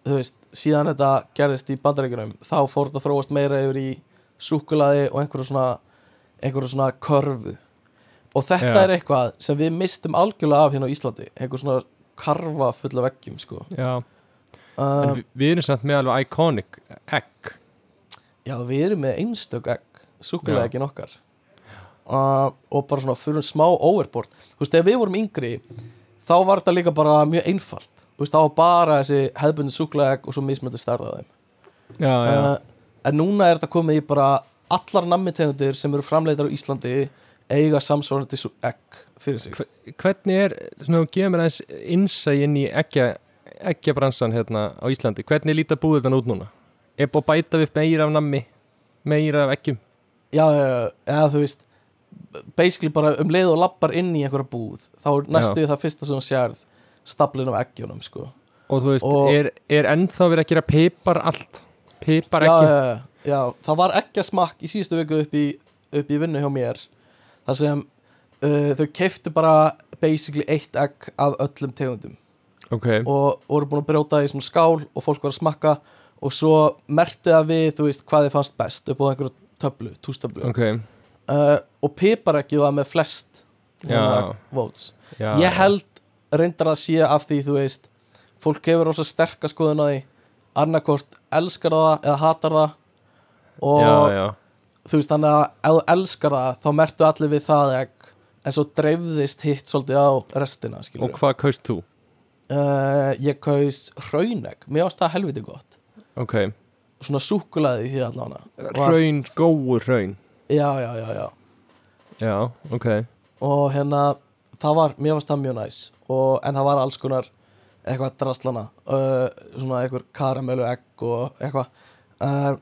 þú veist, síðan þetta gerðist í bandaríkjunum þá fór þetta þróast meira yfir í súkulaði og einhverju svona einhverju svona körfu. Og þetta Já. er eitthvað sem við mistum algjörlega af hérna á Íslandi einhver svona karfa full af veggjum sko. já, en uh, vi, við erum samt með alveg iconic egg. Já við erum með einstök egg súkulaði ekki nokkar uh, og bara svona fyrir smá overboard. Þú veist, ef við vorum yngri þá var þetta líka bara mjög einfalt. Þú veist, þá var bara þessi hefðbundi súkulaði egg og svo mismöndi stærðað þeim. Já, já, uh, en núna er þetta komið í bara allar nammitegundir sem eru framleitar á Íslandi eiga samsvarandi sú egg fyrir sig. Hve- hvernig er, svona, gefur mér aðeins innsæ inn í eggja eggjabransan hérna á Íslandi, hvernig líta búið þetta út núna? Er búið að bæta við meira af nammi, meira af eggjum? já, já, já, eða þú veist basically bara um leið og lappar inn í einhverja búð þá er næstu það fyrsta sem sérð staplin af eggjunum sko. Og þú veist, Og- er, er ennþá verið að gera pipar allt? Pipar já, ekki? já, já, já, það var eggjasmakk í síðustu viku upp í, upp í vinnu hjá mér þar sem uh, þau keiftu bara basically eitt egg af öllum tegundum. Ok, og voru búin að brjóta í svona skál og fólk var að smakka og svo merti það við, þú veist, hvað þið fannst best upp á einhverju töflu, tústöflu. Ok, uh, og piparekki var með flest hérna, votes. Já ég held reyndar að sé af því þú veist fólk hefur rosa sterka skoðun á því. Annarkort elskar það eða hatar það og Já, já, þú veist þannig að ef þú elskar það þá mertu allir við það egg en svo dreifðist hitt svolítið á restina og skilur hvað kaust þú? uh, ég kaus hraunegg. Mér ást það helviti gott. Ok, svona súkulaði því Var- hraun, góur hraun já, já, já, já. Já, ok. Og hérna það var, mér varst það mjög næs. Og, en það var alls konar eitthvað draslana uh, svona eitthvað karamellu egg og eitthvað. Uh,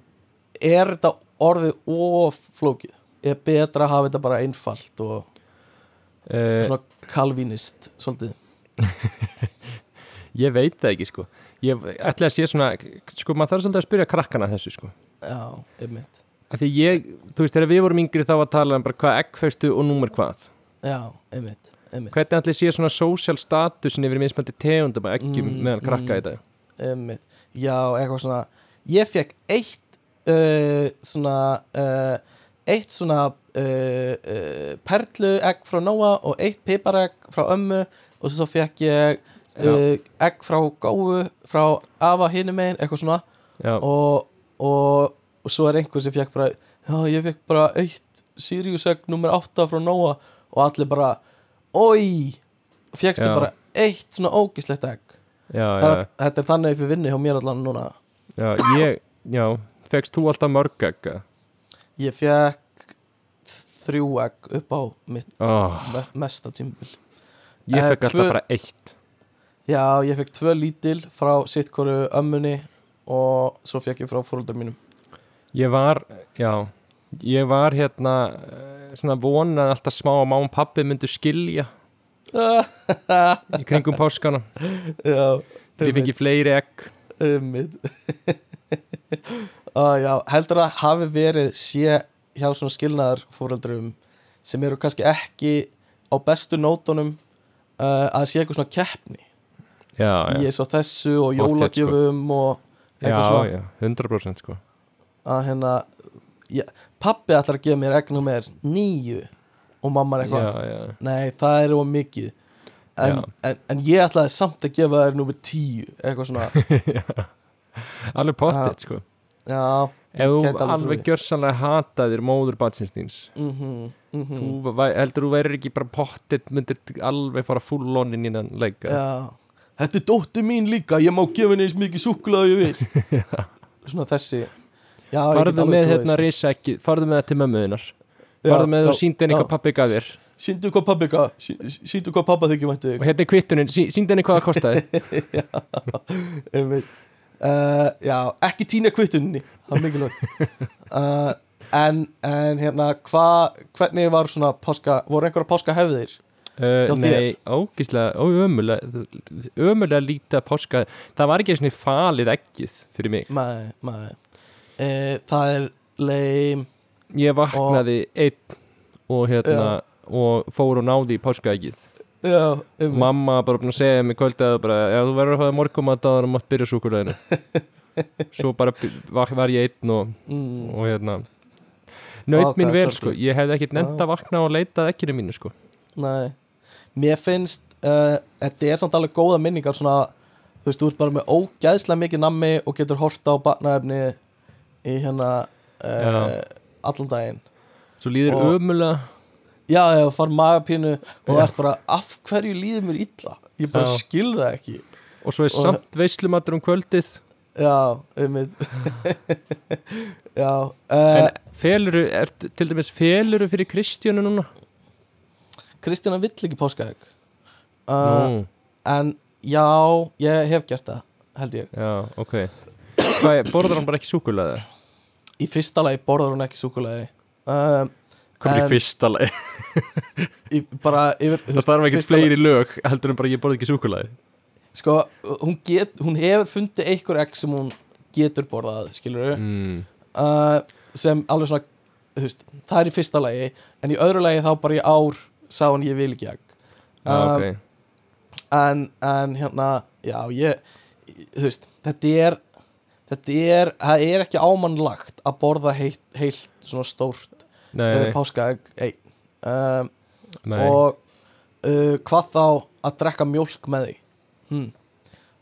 er þetta orðið of flókið? Er betra að hafa þetta bara einfalt og uh, svona kalvínist svolítið? Ég veit það ekki sko. Ég ætla að sé svona Sko, maður þarf svolítið að spyrja krakkana þessu sko. Já, einmitt Því ég, þú veist, þegar við vorum yngri þá að tala um bara hvað eggfæstu og númer hvað. Já, einmitt, einmitt, Hvernig að sé svona social statusin yfir mismandi tegundum að eggjum Mm, meðal krakka mm. í dag? einmitt. já, eitthvað svona ég fekk eitt uh, svona uh, eitt svona uh, uh, perlu egg frá Nóa og eitt piparegg frá ömmu og svo fekk ég egg frá Góu frá Ava hinum megin, eitthvað svona. Já, og, og, og svo er einhver sem fekk bara já, ég fekk bara eitt Sirius egg nummer 8 frá Nóa og allir bara oi, fjekkstu Já. bara eitt svona ógislegt egg. Er, þetta er þannig upp í vinni hjá mér allan núna. Já, ég, já. Fegst þú alltaf mörg egga Ég fekk þrjú egg upp á mitt oh, me mesta tímabil. Ég Eh, fekk alltaf bara eitt. Já, ég fekk tvö lítil frá sitt hvoru ömmunni og svo fekk ég frá fóröldar mínum ég var, já ég var hérna eh, svona vonað alltaf smá að má og pappi myndu skilja í kringum páskana. Já, þegar ég fengi fleiri egg. Uh, Já, heldur að hafi verið sé hjá svona skilnaðar fóreldrum sem eru kannski ekki á bestu nótunum uh, að sé eitthvað svona keppni já, í já, eins og þessu og jólagjöfum og já, eitthvað svona. já 100% sko að hérna já, pappi ætlar að gefa mér egg nummer nýju og mamma er eitthvað nei, það er of mikið. En, en, en ég ætlaði samt að gefa þér nummer tíu eitthvað svona. Alveg pottet sko. Já, ef þú alveg gjörsanlega hataðir móður batsins þíns mhm, mhm. þú væ- heldur þú verður ekki bara pottet myndir alveg fara full on inn í þann leika Já, þetta er dóttir mín líka Ég má gefa henni eins mikið súkkulaði ég vil. Svona þessi Já, ég get farðu með hérna ekki farðu með það til mömmuðinnar sko. farðu með Já, þú síndi henni já. hvað pappi gaf þér. Sýndu hvað pabbi gaf sí- Sýndu hvað pappa þykir væntu og hérna er kvittunin, sí, síndi henni hvað það kostaði. Þig uh, Já, ekki týna kvittunni Það er mikilvægt. Uh, en, en hérna hva, Hvernig var svona páska Voru einhverja páska hefðir? uh, Hjá nei, ógíslega ömulega, ömulega lítið að páska. Það var ekki svona falið ekkið fyrir mig. Nei, nei Það er leim ég vaknaði einn og hérna og fór og náði í páskaækið Já, um mamma bara búin að segja mér kvöldið að bara, þú verður að hafa morgumat á það og mátt byrja súkuleginu svo bara var, ég einn og, mm, og hérna naut mín vel sko, ég hefði ekkert nefnd að vakna og leita að ekkinu mínu sko. Nei. Mér finnst uh, Þetta er samt alveg góða minningar svona Þú veist, þú ert bara með ógæðslega mikið nammi og getur horta á barnaefni í hérna uh, allan daginn. Svo líður Og- ömulega Já, já, far magapínu og það ert bara af hverju líður mér illa? Ég bara Já. skil það ekki. Og svo er Og- samt veislumatur um kvöldið. Já, um Já uh, en feluru, er, til dæmis feluru fyrir Kristjánu núna? Kristjana vill ekki páskaegg. Uh, Nú, En já, ég hef gert það held ég. Já, ok Hvað, borðar hann bara ekki súkulaði? Í fyrsta lagi borðar hún ekki uh, Hvað er En- í fyrsta leið? í, bara yfir Það starf fyrsta fleiri lög heldur en bara ég borði ekki súkulaði sko, hún, get, hún hefur fundið einhver egg sem hún getur borðað skilur mm. uh, sem alveg svona veist, það er í fyrsta lagi en í öðru lagi þá bara í ár sá hann ég vil ekki Já, Um, ok en, en hérna já ég, þú veist þetta er þetta er, það er ekki ámannlagt að borða heilt, heilt svona stórt Nei, uh, nei, páskaegg um, nei. og uh, hvað þá að drekka mjólk með því? Hm.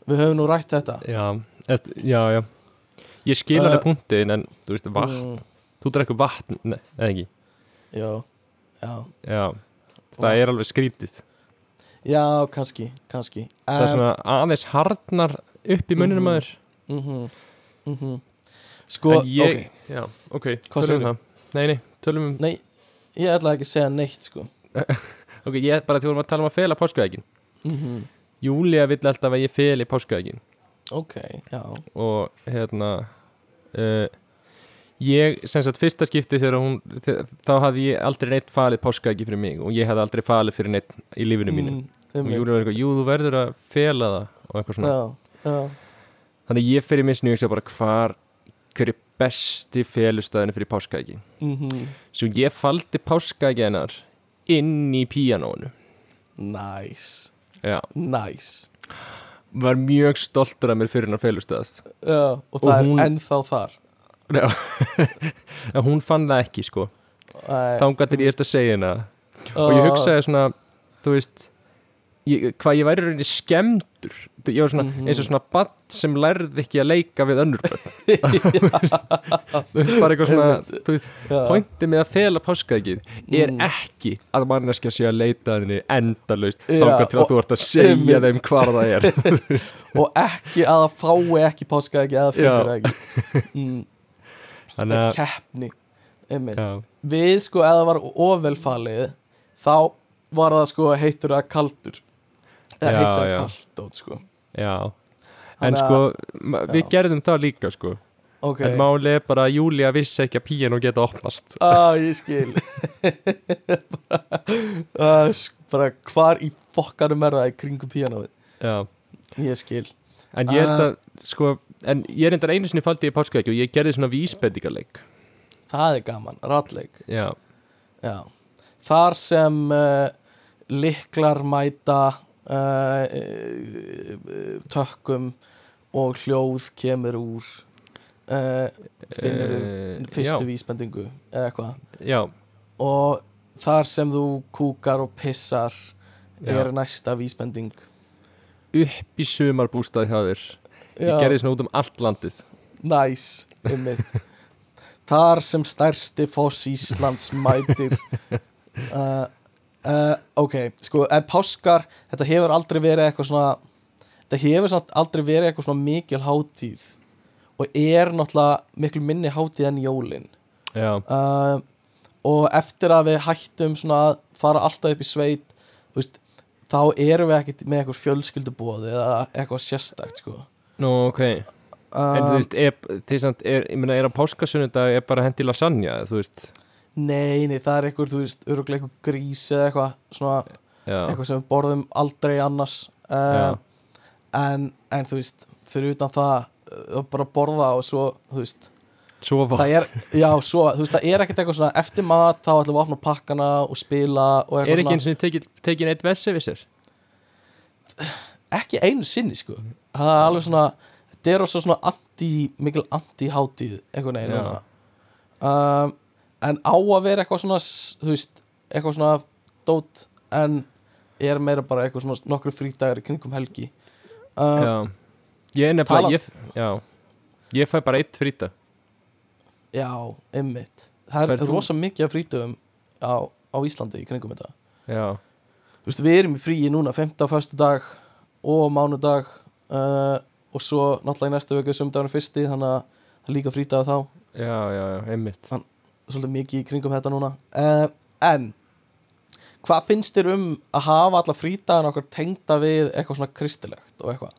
við höfum nú rætt þetta. Já, et, já, já. Ég skil alveg Uh, punktin en þú veist, vatn, Mm, þú drekkur vatn eða ekki? Já, já, Já, það er alveg skrítið. Já, kannski kannski. Það er svona aðeins harnar upp í munninu Mhm. maður mm -hmm, sko, ég, ok. Já, ok, Hvað tölum um segirðu? það. Nei, nei, tölum um nei, ég ætla ekki að segja neitt sko. Ok, ég bara til vorum að tala um að fela páskaækin mm Júlia vill alltaf að ég feli páskaækin ok, já. Og hérna uh, ég, sem sagt, fyrsta skipti þegar hún, þá hafði ég aldrei neitt falið páskaæki fyrir mig og ég hafði aldrei falið fyrir neitt í lífinu mínu. Mm, og. Júlia var eitthvað, jú, þú verður að fela það. Og eitthvað svona, já, já, þannig ég fyrir og ég sé bara hvar, hver er besti felustæðinu fyrir páskaæki mm svo ég faldi páskaæki hennar inn í píanónu nice. Já, nice. Var mjög stoltur af mér fyrir hennar felustæð já, og Og það hún- er ennþá þar. En hún fann það ekki sko. Æ, þá gætir ég eftir að segja hennar og ég hugsaði svona þú veist ég, hvað ég væri rauninni skemmtur ég var svona Mhm. eins og svona badd sem lærði ekki að leika við önnur börn. Þú veist bara eitthvað svona pointið með að fela páskaðegið er Mm. ekki að manneskja sé að leita endalaust Já, þangað til að og- þú ert að segja þeim hvar það er. Og ekki að það fái ekki páska ekki eða fyrir það ekki mm, þannig að keppni við sko það var ofvelfalið þá var það sko heitur að kaldur eða Já, heitur að já. kaldót sko. Já. En Þannig að- sko, við já. gerðum það líka sko. Ok, en máli er bara að Júlia vissi ekki að píjan geta opnast. Að ég skil. Bara, bara hvar í fokkanum er það í kringum píanóið? Já. Ég skil. En ég er Ah. þetta, sko, en ég er enda einu sinni faldi í páskaðegju og ég gerði svona vísbendingarleik. það er gaman, ratleik Já, Já, þar sem uh, liklar mæta uh, tökkum og hljóð kemur úr uh, finnur Eh, fyrstu já. vísbendingu eða eitthvað já, og þar sem þú kúkar og pissar Já. er næsta vísbending upp í sumarbústað hjá þér. Ég gerði svona út um allt landið. Næs, einmitt Þar sem stærsti foss Íslands mætir uh, uh, Ok, sko, en páskar Þetta hefur aldrei verið eitthvað svona Þetta hefur aldrei verið eitthvað svona mikil hátíð Og er náttúrulega miklu minni hátíð en jólin Já, uh, Og eftir að við hættum svona að fara alltaf upp í sveit veist Þá erum við ekkert með eitthvað fjölskyldubóði eða eitthvað sérstakt sko nú, ok. En þú um, veist, er, er, meina, er á páskasunnudag er bara hendi lasagna, þú veist. Nei, nei, það er eitthvað, þú veist, öruglega eitthvað grís eða eitthvað, svona, Já, eitthvað sem við borðum aldrei annars uh, en, en þú veist, fyrir utan það uh, bara borða og svo, þú veist sofa. það er, já, svo, þú veist, það er ekkert eitthvað svona eftir mat, þá ætlum við að opna pakkana og spila og Er eitthvað ekki eins og tekin, tekin eitt vessi við sér? ekki einu sinni, sko það er alveg svona, þetta er også svona anti, mikil anti-hátíð Já. núna um, en á að vera eitthvað svona þú veist, eitthvað svona dót en er meira bara eitthvað svona nokkru frídagar í kringum helgi um, Já. Ég er nefnilega, ég, já, ég fæ bara eitt frýta. já, ymmit það er rosa mikið af frídögum á, á Íslandi í kringum þetta Já, þú veist, við erum í fríi núna 5. og 1. dag og mánudag uh, og svo náttúrulega í næsta vöku sömdagur fyrsti, þannig að það er líka frídag þá já, já, já, einmitt. Svolítið mikið í kringum þetta núna. Uh, en hvað finnst þér um að hafa alla frítagan okkur tengda við eitthvað svona kristilegt og eitthvað?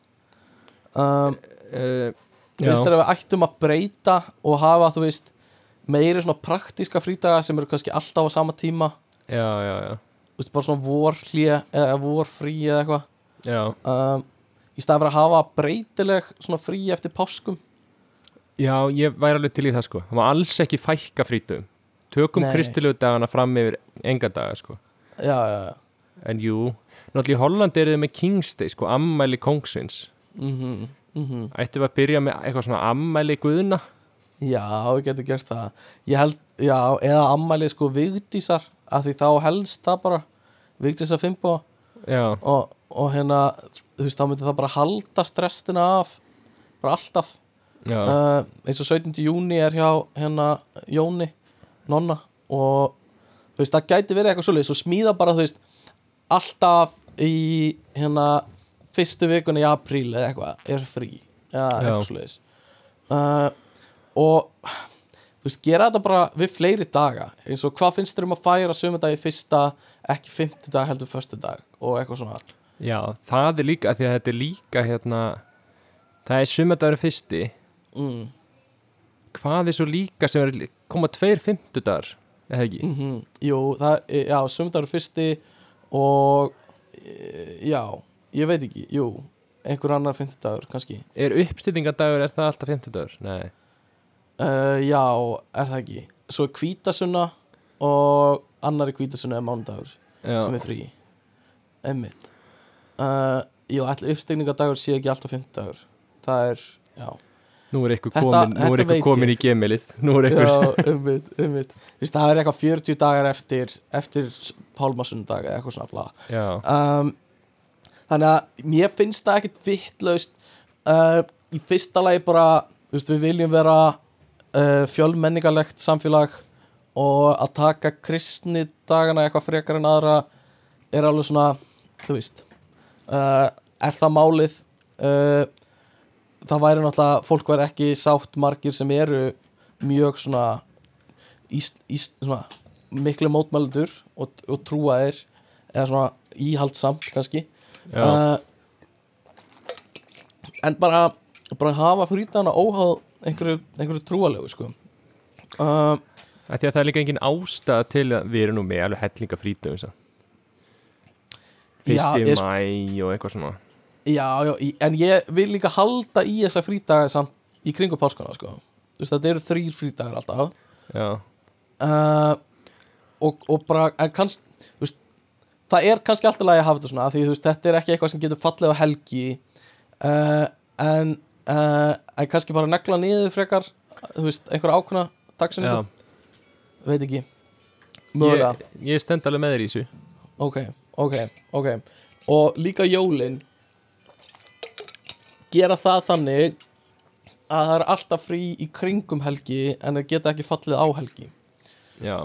Um, Uh, finnst þér að við ættum að breyta og hafa þú veist meiri svona praktíska frítaga sem eru kannski alltaf á sama tíma? Já, já, já, þú veist, bara svona vorhlje eða vorfrí eða eitthvað? Já. um, í fyrir að hafa breytileg svona frí eftir páskum Já, ég væri alveg til í það sko. Það má alls ekki fækka frítum Tökum Nei. kristilegu dagana fram yfir enga daga sko. Já, já, já. En jú, náttúrulega í Hollandi eru þið með King's Day sko, ammæli kongsins mhm, mhm. Ættum við að byrja með eitthvað svona ammæli guðna? Já, við getum gert það. Ég held, já, eða ammæli sko Vigdísar, af því þá helst það bara. Vigdísar Já, og, og hérna þú veist, þá myndi það bara halda stressina af. Bara alltaf uh, eins og 17. júni er hjá hérna Jóni, Nonna og þú veist, það gæti verið eitthvað svolítið, svo smíða bara þú veist, alltaf í hérna fyrstu vikunni í apríl eða eitthvað er frí, eða Já. eitthvað svolítið uh, og þú veist, gera þetta bara við fleiri daga, eins og hvað finnst þér um að færa sömundagi fyrsta, ekki fimmtudag heldur föstudag og eitthvað svona. Já, það er líka Því að þetta er líka hérna Það er sumadagur fyrsti mm, Hvað er svo líka sem er koma tveir fimmtudagar Eða ekki? mm Jú, það er, já, sömndagur fyrsti og e, já, ég veit ekki, jú einhver annar fimmtudagur kannski. Er uppstýtingadagur, er það alltaf fimmtudagur? Nei. Uh, Já, er það ekki. Svo er hvítasunna og annari hvítasunna er mánudagur Já, sem er frí. Emmitt uh, Jú, ætla uppstegningardagur sé ekki alltaf fimmtudagur. Það er, já nú er eitthvað komin, nú er þetta komin í gemilið Nú er eitthvað ummitt Þú veist, það er eitthvað 40 dagar eftir eftir pálmasundag eða eitthvað svona um, þannig að mér finnst það ekkit vittlaust uh, í fyrsta lagi bara þú veist, við viljum vera uh, fjölmenningalegt samfélag og að taka kristni dagana eitthvað frekar en aðra er alveg svona, þú veist uh, er það málið? Uh, það væri náttúrulega fólk væri ekki sátt margir sem eru mjög svona, íst, íst, svona miklu mótmælendur og, og trúaðir eða svona íhaldsamt kannski. Uh, en bara bara hafa frítana óháð einhverju, einhverju trúalegu sko. Uh, Af því að það er líka engin ástæða til að við erum nú með alveg hellinga frítum Já, Fyrsti ég- mæ og eitthvað svona já, já, en ég vil líka halda í þessa frítaga samt í kringum páskana sko. Þetta eru þrýr frítagar alltaf. Já, uh, og, og bara en kanns, þú veist, það er kannski alltaf lagi að hafa þetta svona því veist, þetta er ekki eitthvað sem getur fallið á helgi. Uh, en uh, en kannski bara negla niður frekar þú veist, einhver ákveðna já. dagsinningu, veit ekki. Mögulega, Ég, ég stend alveg með þér í þessu. Ok, ok, ok. Og líka jólin gera það þannig að það er alltaf frí í kringum helgi en það geta ekki fallið á helgi. Já,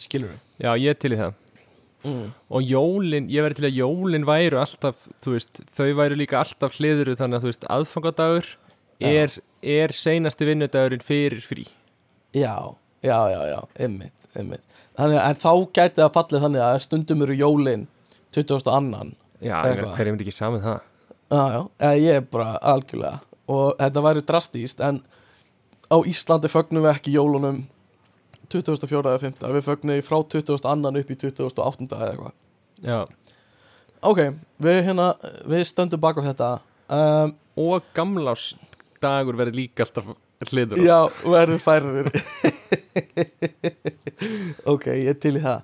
skilur já ég er til í það. Mm. Og jólin, ég verði til að jólin væru alltaf, þú veist, þau væru líka alltaf hliðuru þannig að þú veist, aðfangadagur er, er seinasti vinnudagurinn fyrir frí. Já, já, já, já, ymmit, ymmit Þannig að þá gæti það fallið þannig að stundum eru jólin 20. annan Já, hverjum er ekki saman það? Já, já, ég er bara algjörlega og þetta væri drastíst en á Íslandi fögnum við ekki jólunum 24. eða 5. við fögnum frá 20. annan upp í 28. eða eitthvað Já, Ok, við hérna, við stöndum bak á þetta um, og gamlás dagur verður líka alltaf hliður. Já, verður færður Ok, ég er til í það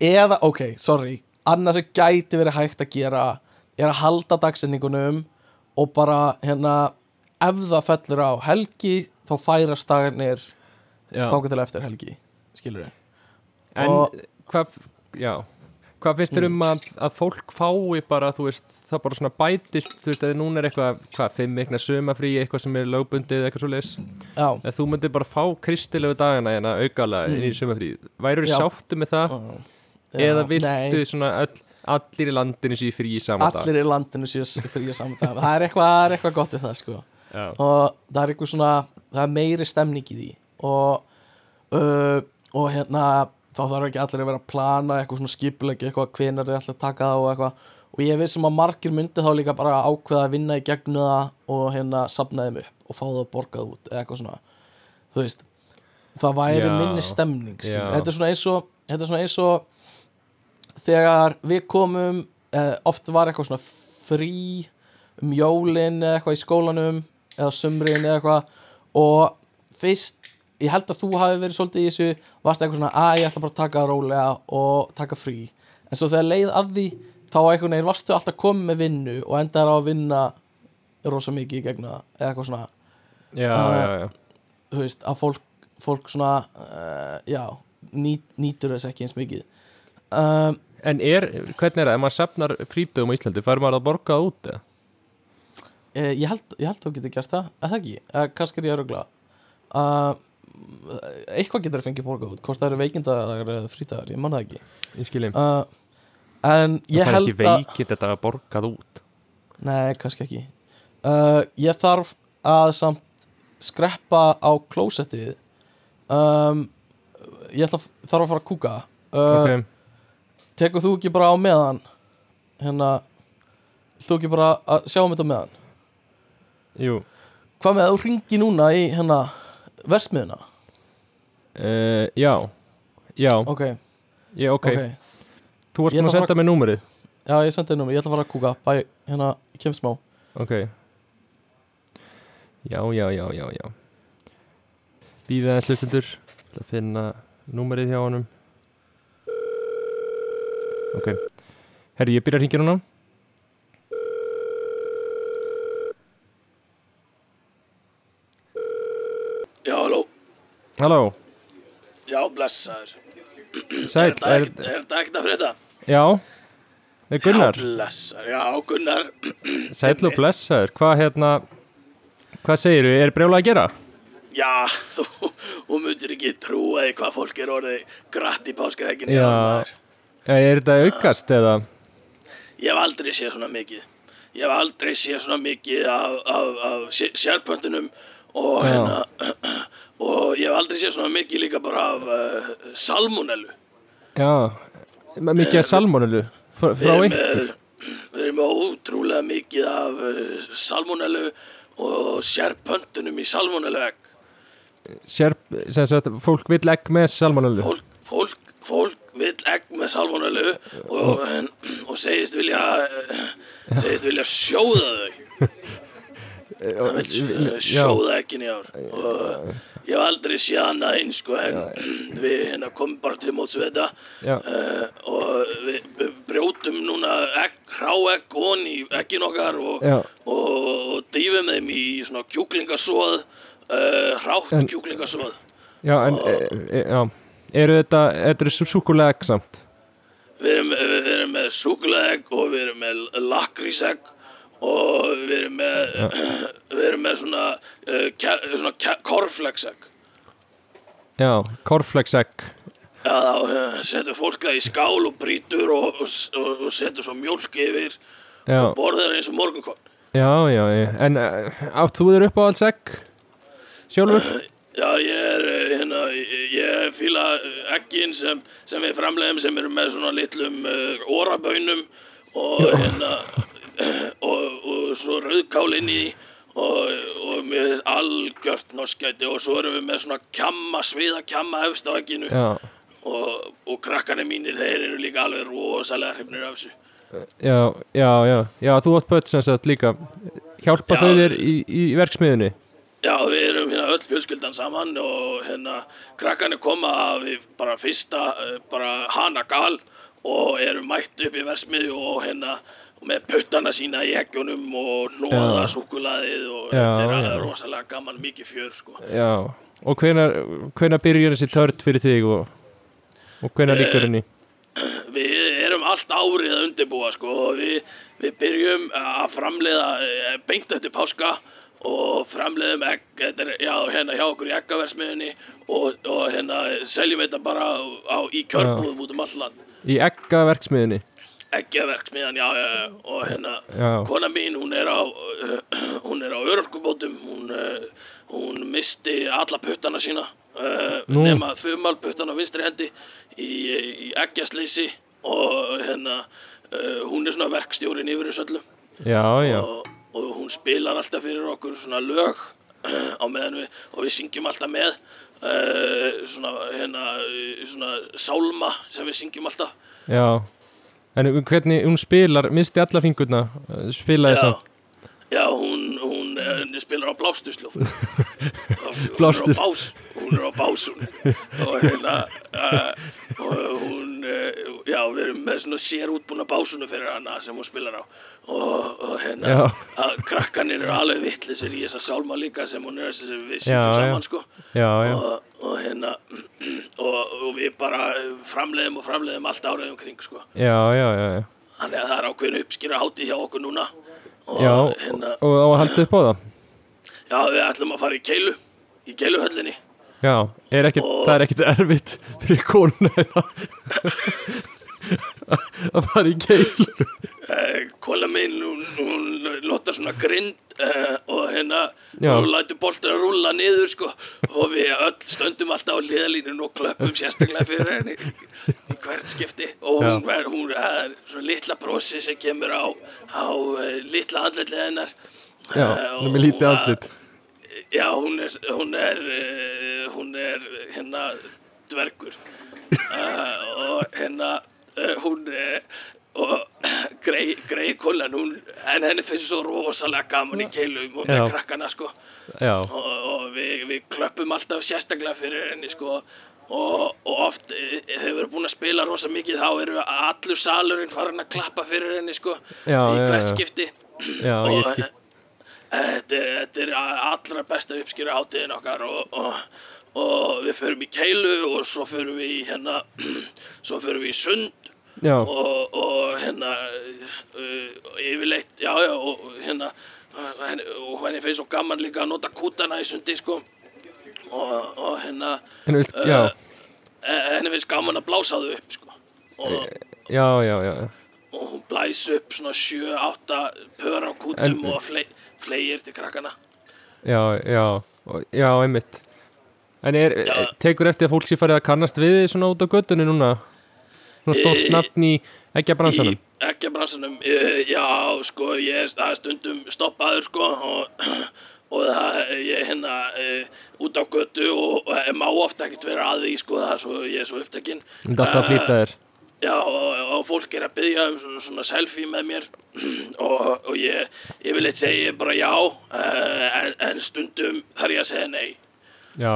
Eða, ok, sorry Annars sem gæti verið hægt að gera Er að halda dagsetningunum Og bara, hérna Ef það fellur á helgi Þá færast dagarnir Já. Til eftir helgi Skilur við En Og- hvað, já Hvað finnst þér um að, að fólk fái bara, þú veist, það bara svona bætist þú veist, eða núna er eitthvað, hvað, fimm vikna sumafrí, eitthvað sem er lögbundið, eitthvað svo Já, eða þú myndir bara fá kristilegu dagana hérna aukalega inn í sumafrí væru Já. sáttu með það, já. Eða viltu nei, svona öll, allir í landinu sér frí í sama dag. Allir í landinu séu frí saman dag. Það er eitthvað, það er eitthvað gott við það, sko. Já, og það er eitthvað svona það er meiri stemning í því. Og, uh, og hérna þá þarf ekki allir að vera að plana eitthvað svona skipulegi, eitthvað hvenar er alltaf að taka það og eitthvað. Og ég veist sem að margir myndi þá líka bara ákveða að vinna í gegnu það og hérna sapna þeim upp og fá það borgað út eða eitthvað svona. Þú veist, það væri Já. minni stemning þetta er svona eins og þetta er svona eins og þegar við komum eh, oft var eitthvað svona frí um jólin eða eitthvað í skólanum eða sumrin eða eitthvað. Og fyrst, ég held að þú hafi verið svolítið í þessu, varst eitthvað svona að ég ætla bara að taka rólega og taka frí. En svo þegar leið að því þá einhvern veginn varstu alltaf komið með vinnu og endar á að vinna rosa mikið í gegna eða eitthvað svona, já, Uh, já, já. þú veist, að fólk fólk svona, uh, já nýt, nýtur þess ekki eins mikið. Um, En er, hvernig er það, ef maður safnar frítugum á Íslandi, fær maður að borga það út eða? Eh, ég held, held að þú getur gert það. Eða ekki, eða kannski er ég að rugla. Uh, eitthvað getur að fengið borgað út, hvort það eru veikindagar eða frítagar, ég man það ekki. Ég skiljum, uh, en ég það er held ekki að veikið þetta að borgað út? Nei, kannski ekki. Uh, ég þarf að samt skreppa á klósettið. Um, ég að- þarf að fara að kúka. Ok, tekur þú ekki bara á meðan? Hérna þú ekki bara að sjá um þetta meðan? Jú. Hvað með að þú ringi núna í hérna versmiðuna uh, Já, já, ok, ég, ok, ok. Þú varst ætla að senda mér númerið. Já, ég sendi þér númer, ég ætla að fara að kúka. Bæ, hérna, ég kemur smá. Ok. Já, já, já, já, já. Býða aðeins hlustendur. Til að finna númerið hjá honum Ok. Herri, ég byrja að hringja núna. Já, halló. Halló, Já, blessaður. sæl Er þetta er, ekkert- er að frétta? Já, er Gunnar, Já, blessar, já, Gunnar. Sæll og blessaður. Hvað hérna, hvað segirðu, er brjóla að gera? Já, þú, þú myndir ekki trúa því hvað fólk er orðið gratt í páskahegginu Já, er þetta aukast eða? Ég hef aldrei séð svona mikið. Ég hef aldrei séð svona mikið af, af, af sé- sérpöntunum og, hérna, og ég hef aldrei séð svona mikið líka bara af uh, salmonellu. Já, mikið að salmonelu frá, frá ykkur Við erum ótrúlega mikið af uh, salmonellu og sérpöntunum í salmonellu egg Sér, sem sagt, fólk vill egg með salmonelu fólk, egg með salmonellu og, en, og segist vilja eh, segist vilja sjóða þau. Hann vill eh, sjóða eggin í ár. Og ég hef aldrei séð annað eins sko en við hérna komum bara til móts við þetta. Uh, og við, brjótum núna egg, hráegg ón í eggin okkar og, og, og dýfum þeim í svona kjúklingasóð uh, hrátt kjúklingasóð. Já, en, e, e, já Eru þetta, þetta er súkulega egg samt Við erum, við erum með súkulegg og við erum með lakrísegg og við erum með, við erum með svona, kja, svona kja, korflexegg. Já, cornflakes egg Já, þá uh, setur fólk það í skál og brýtur og, og, og setur svo mjólk yfir Já, og borðar eins og morgunkorn. já, já. En uh, átt þú þér upp á alls egg? Sjálfur? Uh, já, ég eggin sem, sem við framlegum sem eru með svona litlum uh, oraböynum og hérna og, og svo rauðkál inn í og, og með algjört norskæti og svo erum við með svona kjamma, sviða kjamma efst á egginu og, og krakkarnir mínir, þeir eru líka alveg rosalega hrifnir af þessu. já, já, já Já, þú átt sem sagt líka Hjálpa Já. þau þér í, í verksmiðunni? Já, við erum hérna öll fjölskyldan saman og hérna krakkarnir koma við bara fyrsta eh, bara hana gal og erum mætt upp í versmiði og hérna með puttana sína í ekkjunum og nóða Já. súkulaðið og þetta er rosalega gaman mikið fjör sko. Já, og hvenær, hvenær byrjar þessi törn fyrir þig og, og hvenær Eh, líkur henni? Við erum allt árið að undirbúa sko og við, við byrjum að framleiða eh, beint eftir páska og framleiðum egg, er, já, hérna hjá okkur í eggaversmiðinni og, og hérna seljum þetta bara á, á í kjörbúðum út um all land. Í egga verksmiðunni? Eggjaverksmiðan, já, já, já, og hérna Já. kona mín, hún er á hún er á örorkubótum hún, uh, hún misti alla puttana sína uh, Nú. nema þumalputtana á vinstri hendi í, í eggjasleysi og hérna uh, hún er svona verkstjórin yfir þessu öllu Já, já, og, og hún spilar alltaf fyrir okkur svona lög á meðan við og við syngjum alltaf með uh, svona hérna svona sálma sem við syngjum alltaf. Já. En hvernig hún spilar, misti alla fingurna spilaði samt? Já, hún, hún, hún spilar á blástusljóf Blástus. Hún er á bás er og hérna uh, og hún, uh, já, við erum með svona sér útbúna básunu fyrir hana sem hún spilar á og, og hérna Já. að krakkanir eru alveg vittlisir í þessa sálma líka sem hún er sem við Já, syngjum já. saman sko. Já, já, og, og hérna og, og við bara framleiðum og framleiðum allt árið umkring sko. Já, þannig að það er ákveðin uppskýra hátíð hjá okkur núna. Og hérna að halda upp á það? Já, við ætlum að fara í keilu, í keiluhöllinni. Er ekkit, það er ekkit erfitt fyrir konuna að fara í keilu Uh, Kóla minn, hún, hún notar svona grind uh, og hérna, hún lætur boltur að rúlla niður, sko, og við öll stöndum alltaf á liðalínun og klöppum sérstaklega fyrir henni í hvert skipti. Og hún, Já. ver, hún er svona litla brosi sem kemur á, á uh, litla andlitlega hennar. Já, Eh, hún er með lítið andlit. Já, hún er, hún er, hún er hérna dvergur. Og hérna hún er og grei, grei kullan hún, en henni finnst svo rosalega gaman í keilum og með krakkana sko. Já, og, og við, við klöppum alltaf sérstaklega fyrir henni sko. Og, og oft eh, þegar við búin að spila rosa mikið þá við allur salurinn farin að klappa fyrir henni sko Já, í já, hvert já. skipti Já, Og, eh, Þetta, er- allra besta uppskýra hátíðin okkar og, og, og við förum í keilu og svo förum við í hérna svo förum við í sund og, og hérna uh, yfirleitt, já, já, og hérna uh, og henni finnst svo gaman líka að nota kútana í sundi, sko. Og, og hérna já, eh, henni finnst gaman að blása þau upp, sko. Og, já, já, já. Og hún blæs upp svona 7-8 pör á kútum En- og flei, fleir til krakkana. Já, já, já, einmitt. En er, tekur eftir að fólk sé farið að kannast við svona út á göttunni núna? Svona stórt Í- nafn í ekki að bransanum? Ekki að bransanum, já, sko, ég er er stundum stoppaður, sko, og, og það, ég er hérna uh, út á götu og, og má ofta ekkert vera að því, sko, það er svo, ég er svo upptekinn. Þú ert alltaf að flýta þér Já, og, og fólk er að byggja um svona, svona selfie með mér og, og ég, ég vil eitthvað segja bara já, uh, en, en stundum þarf ég að segja nei.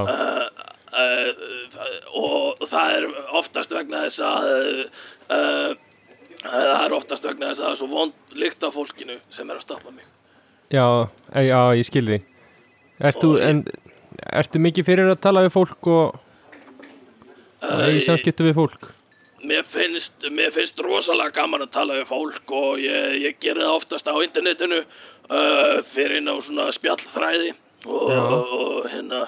Uh, og það er oftast vegna þess að uh, það er oftast vegna þess að það er svo vond lykt af fólkinu sem er að stoppa mig. Já, já, ég skil því Ertu, en, ertu mikið fyrir að tala við fólk og, uh, eigi samskiptu við fólk? mér, finnst, mér finnst rosalega gaman að tala við fólk og ég, ég ger það oftast á internetinu uh, fyrir inn á svona spjallþræði og, og, hérna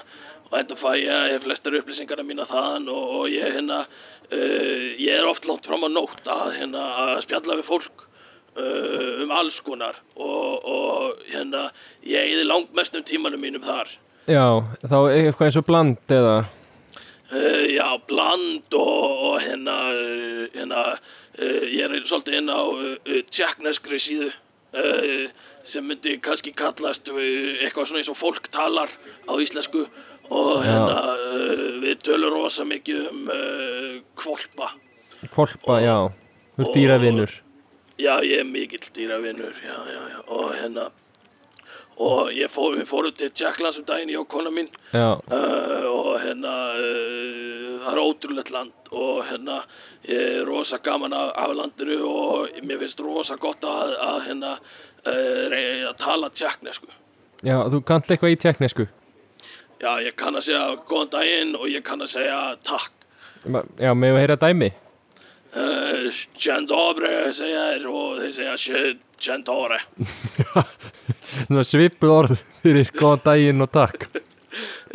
þetta fæ ég flestar upplýsingarna mína þaðan og, og ég hérna uh, ég er oft langt fram á nótt að hérna að spjalla við fólk uh, um alls konar og, og hérna ég eði langmestum tímanum mínum þar. Já, þá eitthvað eins og bland eða? Uh, já, bland og, og hérna, hérna ég er svolítið inn á tjekkneskri síðu sem myndi kannski kallast eitthvað svona eins og fólk talar á íslensku og hérna uh, við tölum rosa mikið um uh, kvolpa. Kvolpa, já. Þú ert dýravinur. Já, ég er mikill dýravinnur já, já, já, og hérna og ég fór, við fórum til Tjekklands um daginn, ég og kona mín. Uh, og hérna uh, það er ótrúlegt land. Og hérna ég er rosa gaman af, af landinu og mér finnst rosa gott að, að hérna reyna að tala tjekknesku já, þú kannt eitthvað í tjekknesku já, ég kann að segja góðan daginn og ég kann að segja takk. Já, með að heyra dæmi? Uh, Tjend dobre segja þér og þeir segja tjend dobre Svona svipuð orð fyrir góðan daginn og takk.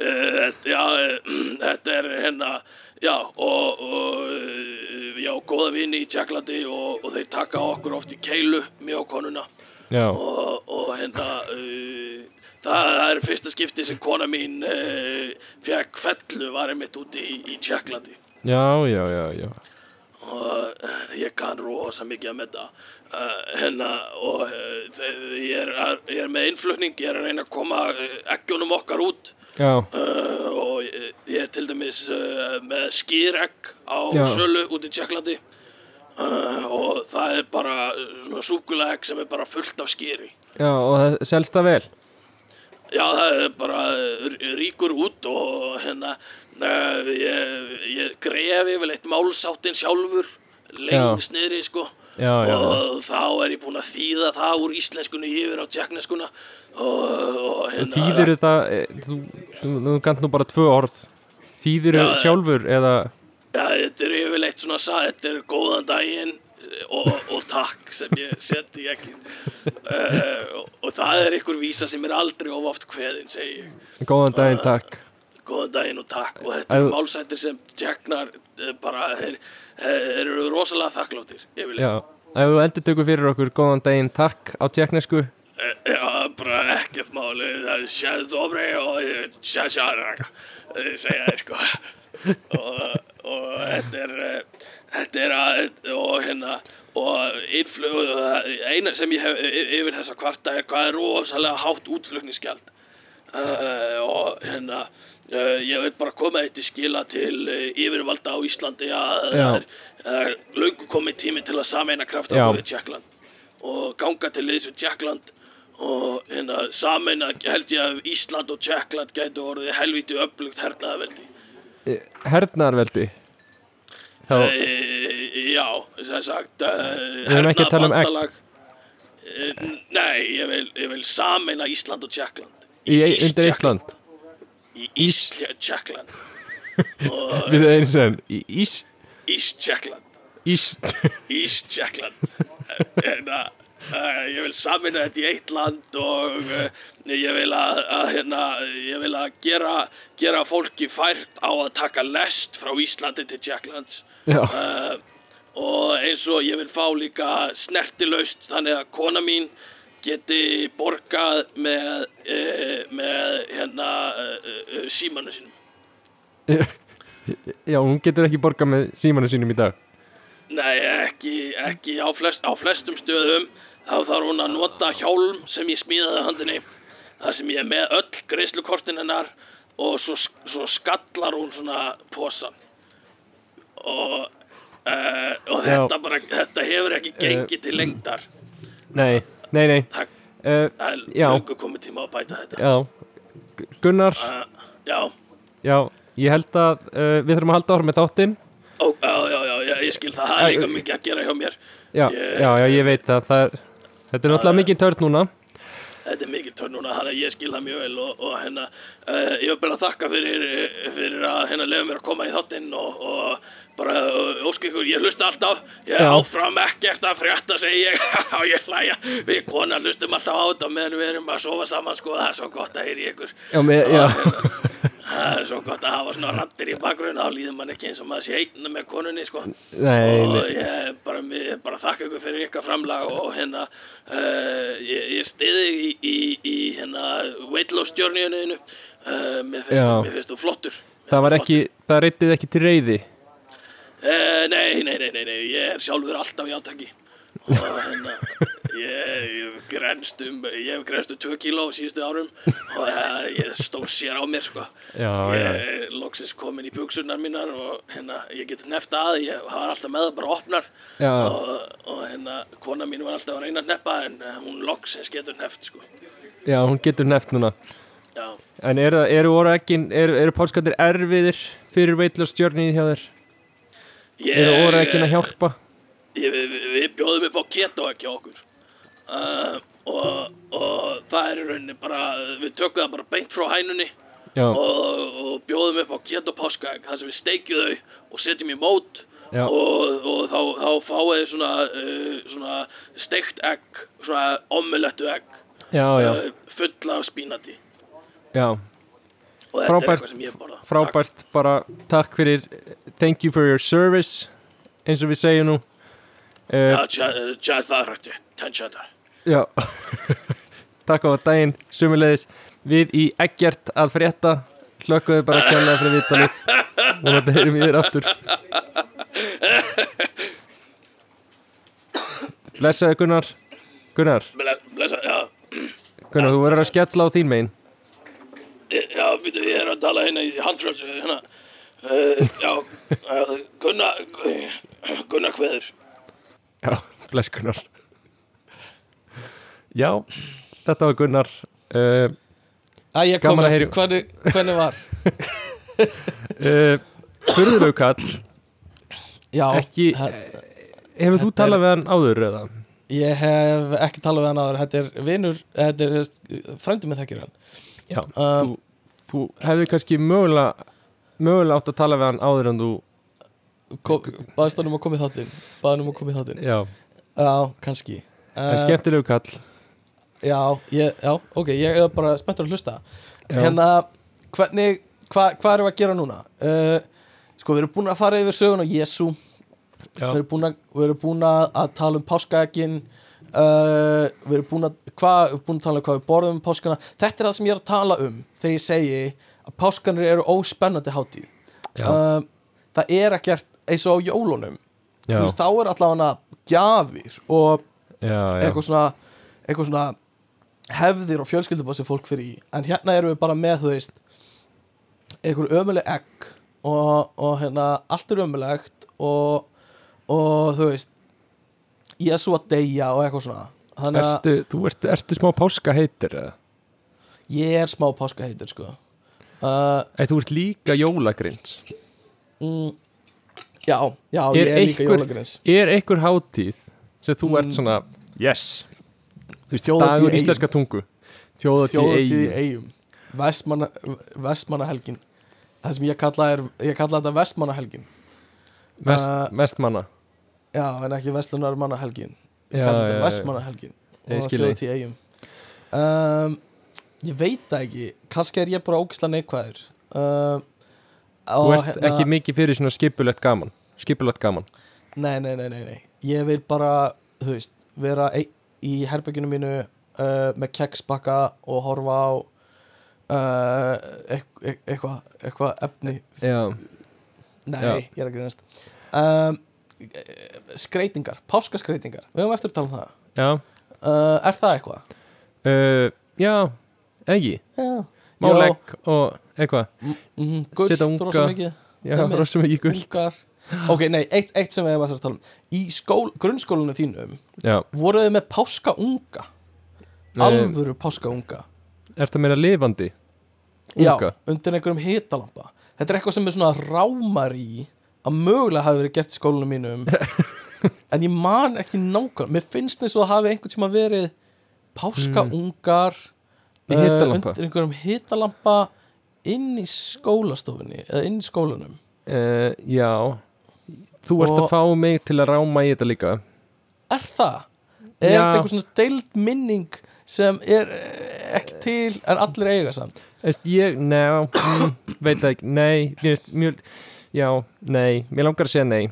Uh, já, uh, þetta er hérna, já, og, og uh, já, góða vini í Tjekklandi og, og þeir taka okkur oft í keilu, mjög konuna. Já, og, og hérna, uh, það er fyrsta skipti sem kona mín uh, fekk fellu var einmitt úti í, í Tjekklandi. Já, já, já, já. Og uh, ég kann rosa mikið að metta uh, hérna og ég, er, ég er með innflutning, ég er að reyna að koma eggjunum okkar út. Já, og ég, ég er til dæmis með skýregg á sölu út í Tjekklandi. Uh, og það er bara svona súkulegg sem er bara fullt af skýri. Já, og það selst það vel já það er bara uh, ríkur út og hérna uh, ég, ég gref yfirleitt málsáttin sjálfur lengst niðri sko. Já, já, já. Og þá er ég búinn að þýða það úr íslenskunni yfir á tjekkneskuna og, og hérna Þýðir þetta, e, þú, þú, þú kannt nú bara tvö orð. Þýðir Já, sjálfur eða? Já, þetta er yfirleitt svona sa, þetta er góðan daginn og, og takk sem ég seti ekki uh, og, og það er einhver vísa sem er aldrei of oft kveðin segi ég, góðan daginn takk. Góðan daginn og takk. Og þetta er málsættir sem tjeknar uh, bara eru rosalega þakkláttir yfirleitt Já, ef þú endur tökur fyrir okkur góðan daginn takk á tjekknesku Eh, Já, bara ekkert máli það er séð dobri og séð séð segja þeir sko. Og, og þetta er eh, þetta er að og hérna og eina sem ég hef yfir þessa kvarta er hvað er rosalega hátt útflugningsgjald uh, og hérna uh, ég vil bara koma eitt í skila til uh, yfirvalda á Íslandi að það er, löngu komið tími til að sameina kraft Já. á við Tjekkland og ganga til við Tjekkland og hérna sameina held ég að Ísland og Tjekkland gætu orðið helviti upplugt hernaðaveldi E, Hernaðarveldi? Þá, já, það sagt uh, Við erum ekki að tala um egg. egg Nei, ég vil, ég vil sameina Ísland og Tjekkland í, undir eitt land? Í Ís- Ís Tjekkland Við eins og í Ís Ís Tjekkland Íst. East Jackland hérna, uh, ég vil samina þetta í eitt land og uh, ég vil að, að hérna, ég vil að gera, gera fólki fært á að taka lest frá Íslandi til Jacklands Já, uh, og eins og ég vil fá líka snertilaust þannig að kona mín geti borgað með, uh, með hérna uh, uh, símanu sínum. Já, hún getur ekki borgað með símanu sínum í dag. Nei, ekki, ekki á, flest, á flestum stöðum. Þá þarf hún að nota hjálm sem ég smíðaði handinni þar sem ég er með öll greiðslukortin hennar og svo, svo skallar hún svona posan og, uh, og þetta bara þetta hefur ekki gengið til lengdar. Nei, nei, nei. Það, uh, það er Já. löngu komið tíma að bæta þetta. Já, Gu- Gunnar, uh, Já, já, ég held að uh, við þurfum að halda ára með þáttinn. Ó, já, já, já, já, ég skil það. Það er uh, mikið að gera hjá mér. Já, Ég- já, já, ég veit það, það er, Þetta er náttúrulega mikið törn núna. Þetta er mikið törn núna, þannig að ég skil það mjög vel og, og hérna, uh, ég vil bara þakka fyrir, fyrir að hérna lefa mér að koma í þáttinn og, og bara ósk ykkur, ég hlusta alltaf, ég áfram ekkert að frétta, segi ég, og ég hlæja, við konar hlustum alltaf á þetta meðan við erum að sofa saman, sko, það er svo gott að heyri ykkur, Já, með, já, það er svo gott að hafa svona rattir í bakgrunn, þá líður mann ekki eins og maður sé einn með konunni, sko. Nei, og ég bara, ég bara þakka ykkur fyrir ykkar framlag og hérna uh, ég, ég stiði í, í, í hérna weight loss journeyinu uh, mér finnst þú flottur. Það var ekki, það reytið ekki til reyði uh, nei, nei, nei, nei, nei, ég er sjálfur alltaf í átaki. Og hérna ég, ég grenst um ég hef grenst um 2 kíló síðustu árum og uh, ég stór sér á mér sko. Já, ég er loksins komin í buksurnar mínar og hérna ég get nefnt að ég var alltaf með það bara opnar. Já, og, og hérna kona mín var alltaf að reyna að neppa en uh, hún loksins getur neft sko. Já, hún getur neft núna. Já, En eru, eru eru, eru pálskandir erfiðir fyrir veitlust stjörnið hjá þér? Ég, Eru voru ekki að hjálpa? ég, við, við, bjóðum upp á keto ekki okkur. Uh, og, og það er í rauninni bara við tökum það bara beint frá hænunni og, og bjóðum upp á keto páskaegg þar sem við steikjum þau og setjum í mót og, og þá, þá fáið svona, uh, svona steikt egg svona omelettu egg já, já, uh, fulla af spínati. Já Frábært. Frábært, bara takk fyrir Thank you for your service eins og við segjum nú. Já, uh, tja- tja það rætti, tja það Já. Takk á daginn, sumulegis Við í Eggert að frétta. Hlökkuðu bara kjærlega fyrir viðtalið. Og þetta heyrum í þér aftur. Blessaði Gunnar. Gunnar, já. Gunnar, þú verður að skella á þín megin Já, býtu, ég er að tala hérna í handfrölsu hérna uh, Já, uh, Gunnar Gunnar Kveður. Já, bless Gunnar. Já, þetta var Gunnar uh, Æ, ég kom eftir, hvernig, hvernig var? Uh, Furðulegu kall. Já, Ekki, he- hefur þú talað við hann áður eða? ég hef ekki talað við hann áður. Þetta er vinur, þetta er frændi með þekkir hann. Já, um, þú, þú hefði kannski mögulega mögulega átt að tala við hann áður en þú Baðist hann um að koma í þáttinn. Baðist hann um að koma í þáttinn. Já, Já, kannski. En uh, skemmtilegu kall. Já, ég, já, ok, ég er bara spenntur að hlusta. Já. Hérna, hvernig, hva, hvað erum við að gera núna? Uh, sko, við erum búin að fara yfir sögun á Jésu Við erum búin að, að tala um páskaegin uh, Við erum búin að, erum búin að tala um hvað við borðum um páskana. Þetta er það sem ég er að tala um þegar ég segi að páskanir eru óspennandi hátíð. Uh, Það er ekkert eins og á jólunum. Veist, þá er allavega gjafir og já, já. eitthvað svona eitthvað svona hefðir og fjölskyldubá sem fólk fyrir í. En hérna erum við bara með þú veist eitthvað ömuleg egg og, og hérna allt er ömulegt og, og þú veist Jésu að deyja og eitthvað svona. Þannig að Ertu, þú ert, ertu smá páska heitir eða? ég er smá páskaheitur sko. Uh, Ei, þú ert líka jólagrins mm, já, já, Er ég er líka jólagrins Er einhver hátíð sem þú ert Mm. svona Yes, Þjóðatíð dagur í íslenska tungu. Þjóðatíð Þjóðatíð í eigin. eigum Vestmanna, Vestmannahelgin. Það sem ég kalla, er, ég kalla þetta Vestmannahelgin. Vest, Uh, Vestmanna já, en ekki Vestlunar mannahelgin Ég kalli já, þetta. Vestmannahelgin. Og skil þjóð þig. til eigum. Um, Ég veit það ekki. Kannski er ég bara ógislega neikvæður. Um, Þú ert ekki mikið fyrir svona skipulegt gaman Skipulegt gaman. Nei, nei, nei, nei, nei. Ég vil bara, þú veist, vera í herbygginu mínu uh, með keksbakka og horfa á uh, eitthvað eitthva, eitthva efni. Já, Nei, Já. ég er að grínast. Um, Skreitingar, páskaskreitingar. Við höfum eftir að tala um það. Já. Uh, Er það eitthvað? uh, Já, ekki. Já. Málegg og eitthvað. Setja unga- rosa mikið. Já, rosa mikið Ungar. Ok, nei, eitt, eitt sem við höfum eftir að tala um. Í skól, grunnskólinu þínum Já, voruð þið með páskaunga? Alvöru páskaunga. er það meira lifandi? Já, Unga? undir einhverjum hitalampa. Þetta er eitthvað sem er svona rámar í að mögulega hafi verið gert í skólunum mínum en ég man ekki nákvæm mér finnst eins og það hafi einhvern tíma verið páskaungar eh, hitalampa? undir einhverjum hitalampa inn í skólastofunni eða inn í skólanum. Uh, já. Þú ert Og- að fá mig til að ráma í þetta líka. Er það? Er þetta einhver svona deild minning sem er eh, ekki til en allir eiga samt? Ég, neða, mm, veit ekki. Nei, ég veist, mjög Já, nei, mér langar að segja nei.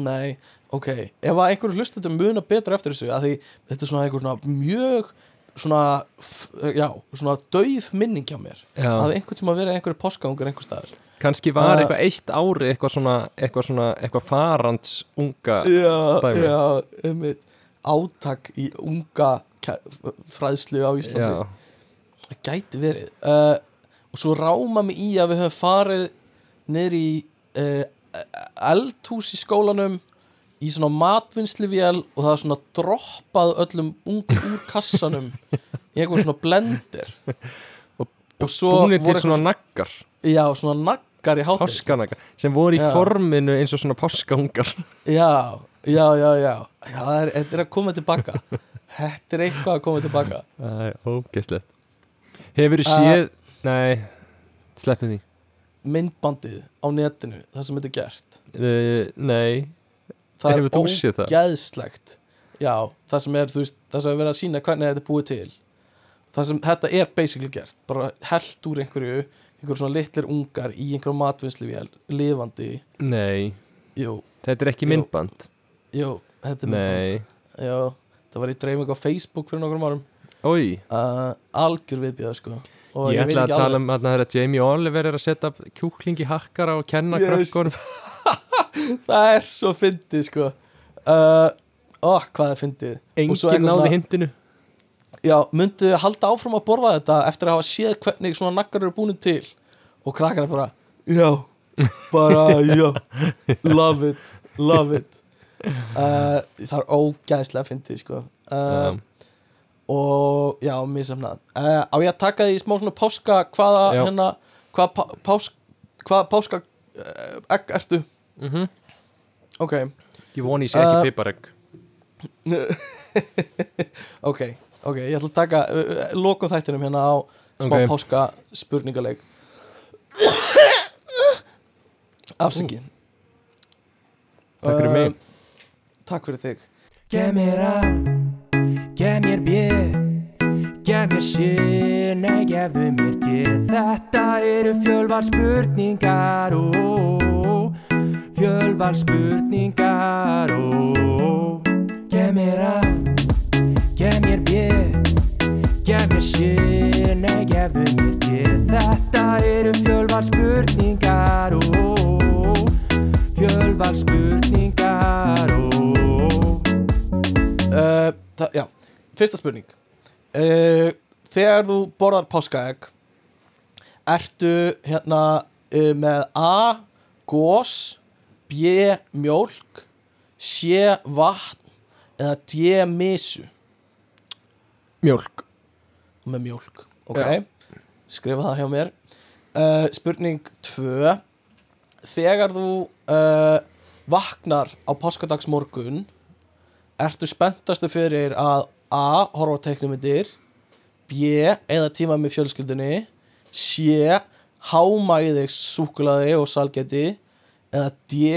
Nei, ok Ef að einhverju hlustandi muna betur eftir þessu að því þetta er svona einhver svona mjög svona, já, svona dauf minning hjá mér. Já, að einhvern tíma verið einhverju páskaungur einhver staðar. Kannski var Uh, eitthvað eitt ári eitthvað svona, eitthvað svona, eitthvað farans unga Já, dæmi. já, einmitt. Átak í unga fræðslu á Íslandi. Það gæti verið. Uh, og svo ráma mig í að við höfum farið niður í uh, eldhús í skólanum í svona matvinnsluvél og það er svona droppað öllum ung úr kassanum í einhver svona blender. Og og svo voru til svona naggar. Já, svona naggar í Páskanaggar Sem voru í Já. forminu eins og svona páskaungar. Já, já, já, já, já það er, þetta er að koma tilbaka þetta er eitthvað að koma tilbaka Það er ógeðslegt. Hefur Uh, séð Nei, sleppið því. Myndbandið á netinu það sem þetta er gert. Uh, Nei, það það? ógeðslegt. Já, það sem er, þú veist, það sem er verið að sína hvernig þetta er búið til. Það sem þetta er basically gert, bara held úr einhverju, einhverju svona litlir ungar í einhverju matvinnsluvél, lifandi. Nei. Jú, Þetta er ekki Jú. myndband? Jú, þetta er Nei, myndband já, það var í dreifingu á Facebook fyrir nokkrum árum. Uh, algjör viðbjöð sko. Og Ég veit ætla að tala um að er Jamie Oliver er að setja kjúklingi hakkara og kenna Yes. það er svo fyndið sko. Uh, ó, hvað er fyndið? Og svo Engin eitthvað náði hindinu Já, myndu þið halda áfram að borða þetta eftir að hafa séð hvernig svona naggar eru búin til? Og krakkana bara Já, bara já Love it, love it. Uh, Það er ógæðslega fyndið sko. Uh, og já, mér semna uh, Á ég að taka því smá svona páska hvaða Já. hérna hvað pá, pás, hvað páska uh, ertu? Mm Ok, Ég voni ég sé ekki Uh, piparegg ok, ok, ég ætla að taka uh, uh, lokum þættinum hérna á smá Ok. páska spurningaleg. Afsaki Takk fyrir mig. Takk fyrir þig. Gef mér A, gef mér B Gef mér C, nei gefðu mér D Þetta eru fjölvar spurningar ó, Fjölvar spurningar ó. Gef mér A, gef mér B Gef mér C, nei gefðu mér D Þetta eru fjölvar spurningar ó, Fjölvar spurningar ó. uh, Já, fyrsta spurning uh, Þegar þú borðar páskaegg Ertu hérna uh, með A Gós B Mjólk C Vatn eða D Misu Mjólk með mjólk ok, Já. skrifa það hjá mér uh, spurning 2 þegar þú uh, vaknar á páskadagsmorgun ertu spenntastu fyrir að A. horfa á teiknumindir B. eða tíma með fjölskyldunni C. háma í þig súkulaði og salgeti eða D.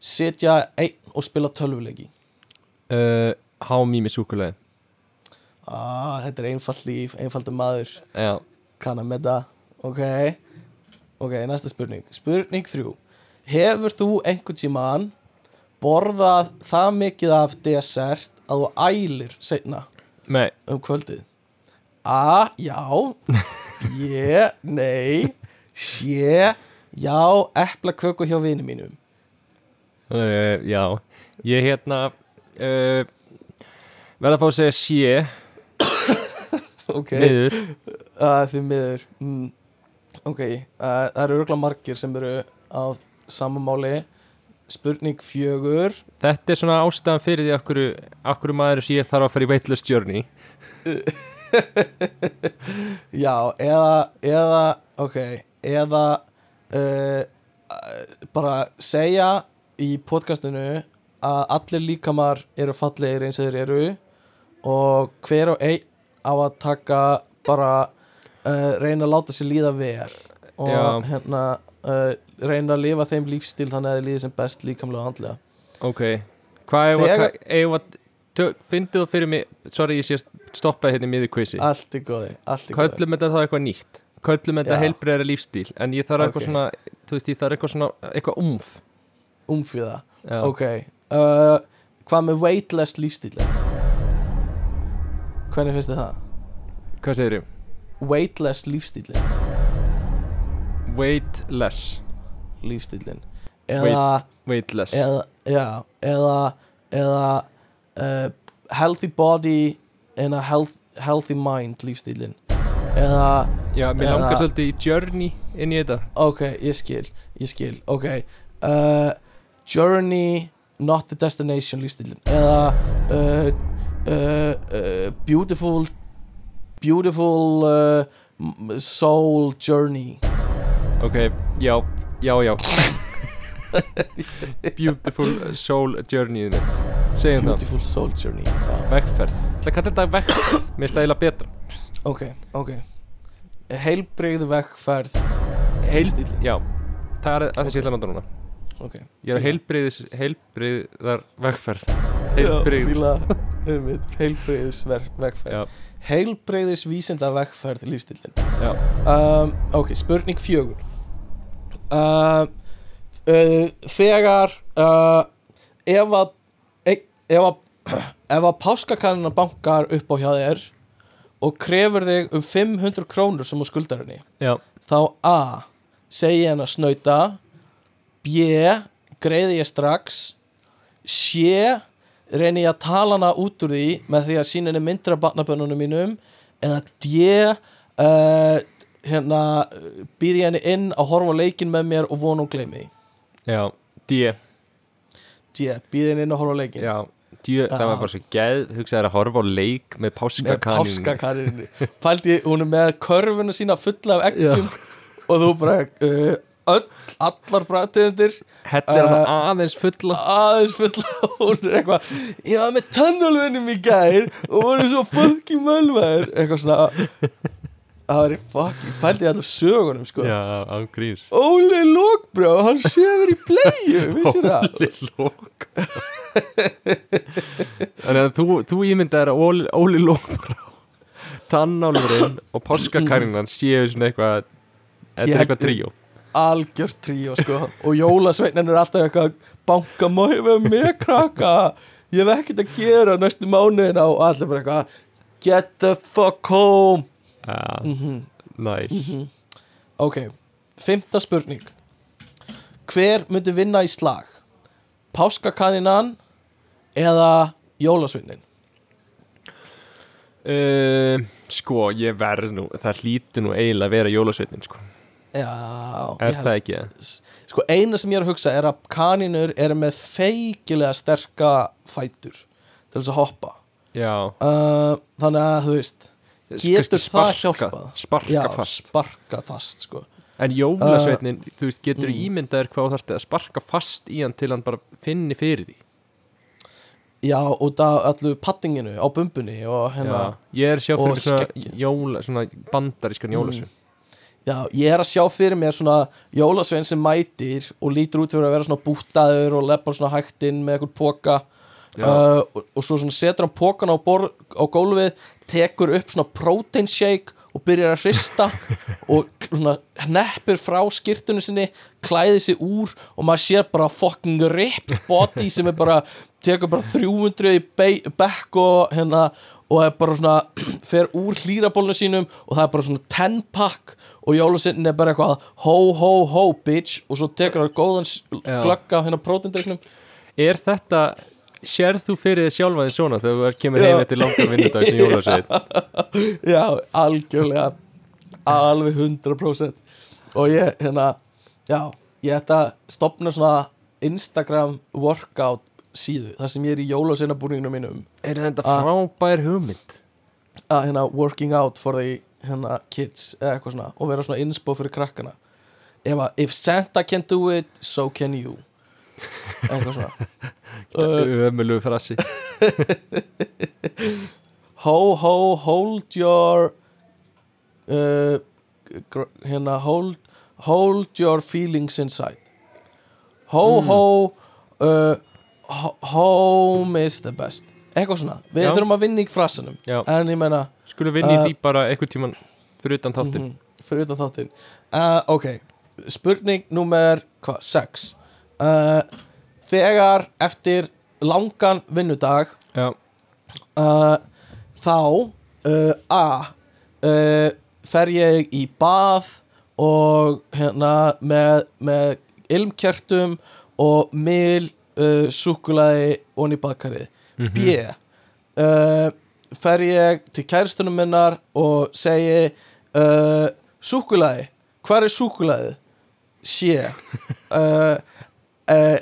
sitja einn og spila tölvuleiki. Uh, Hámi með súkulega ah, Þetta er einfalt líf, einfaldur maður. Já, kann að metta ok, ok, næsta spurning. Spurning þrjú. Hefur þú einhvern tímann borðað það mikið af desert að þú ælir seinna? Nei, um kvöldið? A, já. B, nei. C, já eplaköku hjá vini mínum. Uh, já. Ég hérna uh, verða að fá að segja sé ok, niður uh, því miður. Mm. ok, uh, það eru örgulega margir sem eru á samamáli spurning fjögur. Þetta er svona ástæðan fyrir því okkur, okkur maður sé þarf að fara í weightless journey. Já, eða, eða, ok, eða uh, bara segja í podcastinu að allir líkamar eru fallegir eins og þeir eru og hver og einn á að taka bara uh, reyna að láta sér líða vel og Já. hérna uh, reyna að lifa þeim lífstíl þannig að þið líði sem best líkamlega og andlega. Ok, hvað er Þegar- að, ef að tö- Fyndið þú fyrir mig, sorry ég sé stoppaði hérna miður quizi. Allt er góði, allt góði Köllum þetta þá eitthvað nýtt Köllum þetta heilbreyðara lífstíl En ég þarf eitthvað Ok. svona, þú veist, ég þarf eitthvað svona Eitthvað umf. Umfjöða, Já. ok. Uh, Hvað með weightless lífstíl Hvernig finnst þið það? Hvað segir ég? Weightless lífstíl Weightless. Lífstílin Eða, Weightless. eða, já, eða Eða uh, Healthy body in a health, healthy mind lífstílin Eða Já, mér langar svolítið í journey inn í þetta. Ok, ég skil, ég skil Ok. Uh, Journey Not the destination lífstílin Eða uh, uh, uh, Beautiful Beautiful uh, Soul journey. Ok, já, já, já. Beautiful soul journey mitt. Segjum það, Beautiful soul journey vegferð. Það kallar þetta vegferð, mér stæla betra. Ok, ok Heilbrigð vegferð. Heil, Stíll. já, það er að þessi ætla að nota núna. Ok. Ég er að fíla. einmitt, Heilbrigðis ver- vegferð. Já, Heilbrigðis vísinda vegferð lífstílin um, Ok, spurning fjögur. Uh, uh, Þegar uh, Ef að e- Ef að að páskakanina bankar upp á hjá þér og krefur þig um 500 krónur sem á skuldar henni. Já. Þá A segi henn að snauta. B greiði ég strax. C reyni ég að tala hana út úr því með því að sína henni myndir af barnabönnunum mínum. Eða D uh, hérna býði henni inn að horfa á leikinn með mér og vona hún gleymi Já, D. D, býði henni inn að horfa á leikinn. Já, djö, það var bara svo geð hugsaði að horfa á leik með með páskakanin páskakaninni pældi hún er með körfuna sína fulla af eggjum og þú bara uh, öll, allar brættiðundir Hellir hann Uh, aðeins fulla. aðeins fulla. Og hún er eitthvað ég var með tannalvunum í gær og voru svo fucking mölvaður eitthvað svona það var í fucking, pældi ég allir sögunum sko. Já, án gríns Óli Lókbrá, hann sefur í pleiu vissir það? Óli Lók Þannig að þú, þú ímyndaðir að Óli, Óli Lók Tannálfurinn og páskakarinan séu svona eitthvað Þetta er eitthvað tríó. Algjört tríó sko. Og jólasveitnin er alltaf eitthvað banka má ég vera með krakka. Ég hef ekkert að gera næstu mánuðina og allir bara eitthvað get the fuck home Já, Mhm. næs Ok, fymta spurning Hver myndi vinna í slag? Páskakaninan eða jólasveinin? uh, Sko, ég verð nú Það hlýtur nú eiginlega að vera jólasveitin sko. Já, Er það ekki? Sko, eina sem ég er að hugsa er að kaninur eru með feikilega sterka fætur til þess að hoppa Já uh, Þannig að, þú veist Getur það hjálpað? Sparka Já, fast sparka fast, sko En jólasveitnin, þú veist, getur mm. ímyndaðir hvað þú þarft að sparka fast í hann til hann bara finni fyrir því Já, út af allu pattinginu á bumbunni og Já, ég er sjá fyrir svona, jóla, svona bandarískan Mm. jólasvein Já, ég er að sjá fyrir mér svona jólasvein sem mætir og lítur út fyrir að vera svona bútaður og leppar svona hægt inn með eitthvað póka. Uh, og, og svo setur hann pókan á, á gólfið tekur upp svona protein shake og byrjar að hrista og svona hneppir frá skirtunni sinni klæði sig úr og maður sér bara fucking ripped body sem er bara tekur bara 300 í be- bekk og hérna og er bara svona fer úr hlýrabólnu sínum og það er bara svona 10 pack og jólasinn er bara eitthvað ho ho ho bitch og svo tekur það góðan glögg af hérna prótindreiknum Er þetta, sérð þú fyrir þið sjálfa þið svona þegar þú kemur heim eftir langar vinnudag sem jólasveit Já, algjörlega. Alveg 100% og ég, hérna já, ég ætta að stopna svona Instagram workout síðu þar sem ég er í jólaseinabúninginu mínum. Er þetta Ah. frábær hugmynd? að hérna working out for the hérna kids eða eitthvað svona og vera svona inspo fyrir krakkana. Ef að if Santa can do it so can you eitthvað svona. Uh, Ömulugu frasi. Ho ho hold your uh, hérna hold hold your feelings inside. Ho ho uh, ho- home is the best. Eitthvað svona, við Já. þurfum að vinna í frasanum. Já. en ég meina Skulum vinni Uh, í því bara eitthvað tíman fyrir utan þáttin Mhm, fyrir utan þáttinn. Uh, ok, spurning nummer hvað, sex uh, þegar eftir langan vinnudag uh, þá uh, a fer ég í bað og hérna með, með ilmkjartum og mil súkulaði onni í baðkarið. B uh, fer ég til kæristunum minnar og segi súkulaði hvað er súkulaðið? sé uh, uh,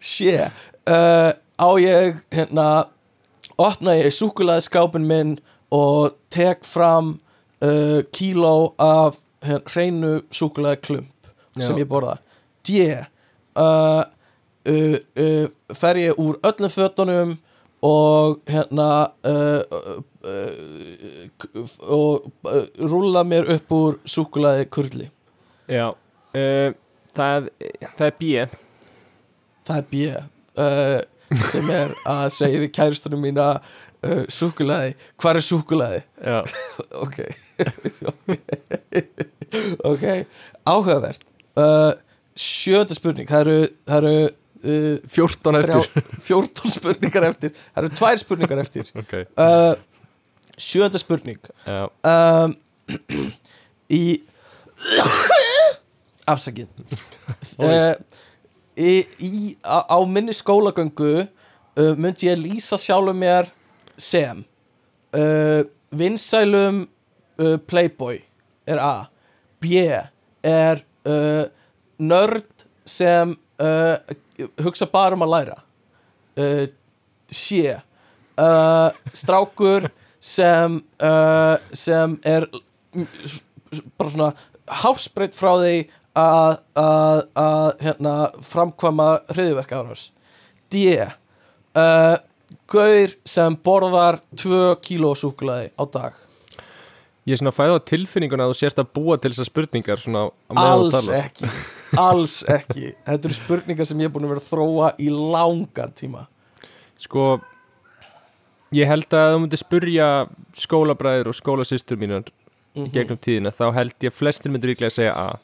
sé uh, á ég hérna opna ég súkulaði skápin minn og tek fram uh, kíló af hérna, hreinu súkulaði klump Já. sem ég borða. D. Uh, uh, fer ég úr öllum fötunum og hérna og rúlla mér upp úr súkulaði kurli já það, það er B. Það er B uh, sem er að segja við kæristunum mína uh, súkulaði, hvað er súkulaði? Já, ok. Ok, áhugavert. Uh, sjöta spurning. Það eru, það eru uh, 14 eftir. þrjá, 14 spurningar eftir. Það eru tvær spurningar eftir. Ok, uh, sjöta spurning. Já, um, í afsakið. Uh, í, í, á, á minni skólagöngu uh, myndi ég lýsa sjálfum mér sem uh, vinsælum playboy er A. B er nörd sem hugsa bara um að læra. C strákur sem sem er bara svona hásbreytt frá því að, að, að hérna, framkvæma hriðverka árás D. Uh, Gaur sem borðar 2 kíló súkulaði á dag. Ég er svona fæða á tilfinninguna að þú sérst að búa til þessar spurningar Alls ekki. Alls ekki. Þetta eru spurningar sem ég er búin að vera að þróa í langan tíma. Sko Ég held að þú myndir spurja skólabræður og skólasystur mínar Mhm. gegnum tíðina, þá held ég að flestir myndir líklega að segja A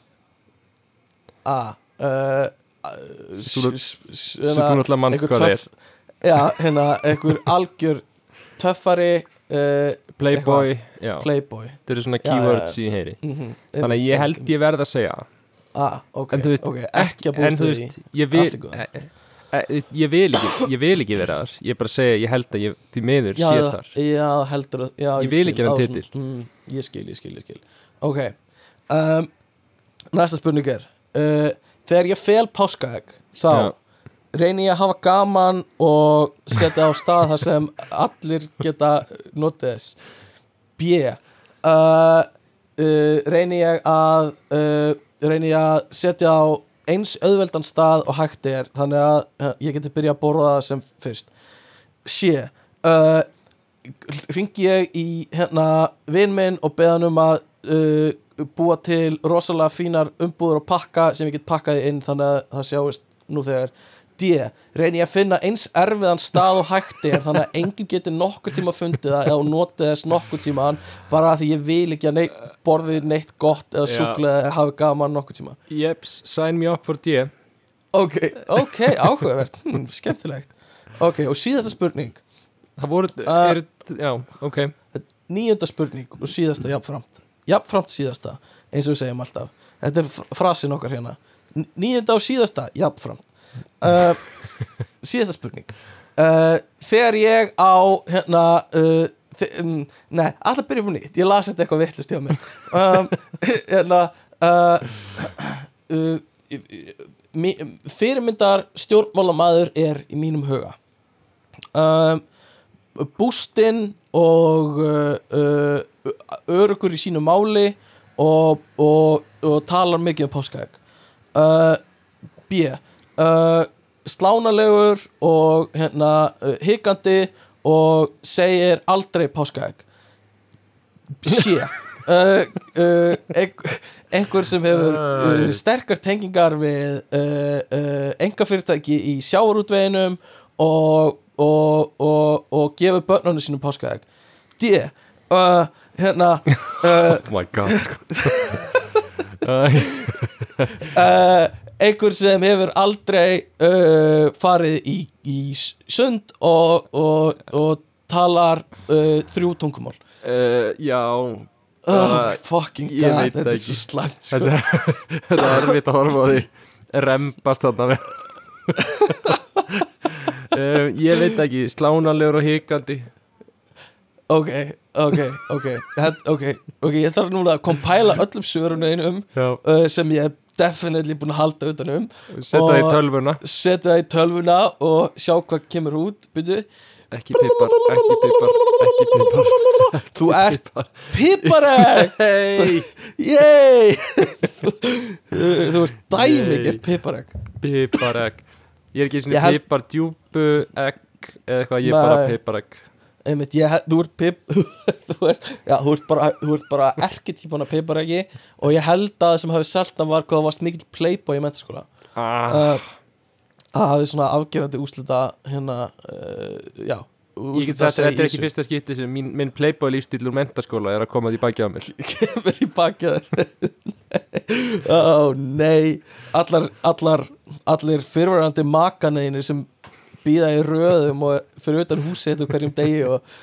A Þú- náttúrulega manst hvað það er Já, hérna, einhver algjör töffari uh, Playboy, já, Playboy. Þetta eru svona Já, já, keywords í heyri. Mm Þannig að ég held ég verð að segja. A A, ok, En þú veist, ok, ekki að við því. veist, ég vil í e, e, veist, Ég vil ekki, ég vil ekki vera þar. Ég bara segja, ég held að ég því miður já, sé þar. Já, heldur að já, Ég vil ekki á titil. svona- mm, Ég skil, ég skil, ég skil. Ok um, Næsta spurning er uh, Þegar ég fel páskaegg Þá Já. reyni ég að hafa gaman og setja á stað þar sem allir geta notið þess B uh, reyni ég að reyni ég að setja á eins auðveldan stað og hægt er þannig að ég geti byrja að borða það sem fyrst C uh, ringi ég í hérna vinn minn og beðan um að uh, búa til rosalega fínar umbúður og pakka sem ég get pakkaði inn þannig að það sjáist nú þegar. D. Reyni ég að finna eins erfiðan stað og hægt er þannig að enginn getur nokkuð tíma fundið það eða notið þess nokkuð tíma bara af því ég vil ekki að neitt, borðið neitt gott eða Já. súkulega eða hafi gaman nokkuð tíma. Jeps, sign me up for D. Ok, ok, áhugavert. Hm, skemmtilegt. Ok, og síðasta spurning. Það voru, Uh, er, já, ok. níunda spurning og síðasta jafnframt jafnframt síðasta, eins og við segjum alltaf. Þetta er fr- frasin okkar hérna. N- níunda og síðasta, jafnframt. Uh, síðasta spurning. Uh, þegar ég á hérna uh, um, nei, alltaf byrjum nýtt. Ég las þetta eitthvað vittlust hjá mér. Um, hérna uh, uh, fyrirmyndar stjórnmálamaður er í mínum huga. Um, bústinn og uh, uh, örugur í sínu máli og, og, og talar mikið um páskaegg. Uh, B uh, slánalegur og hérna uh, hikandi og segir aldrei páskaegg. C uh, einhver, sem hefur sterkar tengingar við engafyrirtæki í sjávarútveginum og, og, og, og gefur börnunum sínum páskaegg D uh, hérna uh, Oh my god sko. Uh, einhver sem hefur aldrei uh, farið í, í sund og, og, og talar uh, þrjú tungumál uh, Já oh my fucking ég god, veit þetta er svo ekki. slæmt sko. Þetta, er erfitt að horfa á því Rembast þarna við um, Ég veit ekki Slánalegur og hikandi. Ok, ok, ok. Ok, ok, ég þarf núna að kompæla öllum sörunum Já. uh, sem ég er definitely búin að halda utanum Setta það í tölvuna. setja það í tölvuna og sjá hvað kemur út byrju, Ekki pipar, ekki pipar, ekki pipar. Þú ert piparegg Hei Þú ert dæmigert piparegg Piparegg Ég er ekki svona held- pipar djúpu egg eða eitthvað, ég er bara Nei. piparegg Einmitt, ég, held- þú ert pip þú ert, já, þú ert bara, bara erketípan af pipareggi og ég held að það sem hafi selta var hvað það varst mikill playboy í mentaskóla ah, uh, það hafi svona afgerandi úslita hérna, uh, já ég þetta, þetta er ekki fyrsta skipti sem mín, minn playboy lífstíl úr mentaskóla er að koma því baki á mér. Kemur í bakið þér. Ó nei. Allar, allar, allir fyrirverandi makaneinir sem býða í röðum og fyrir utan húsið þetta hverjum degi og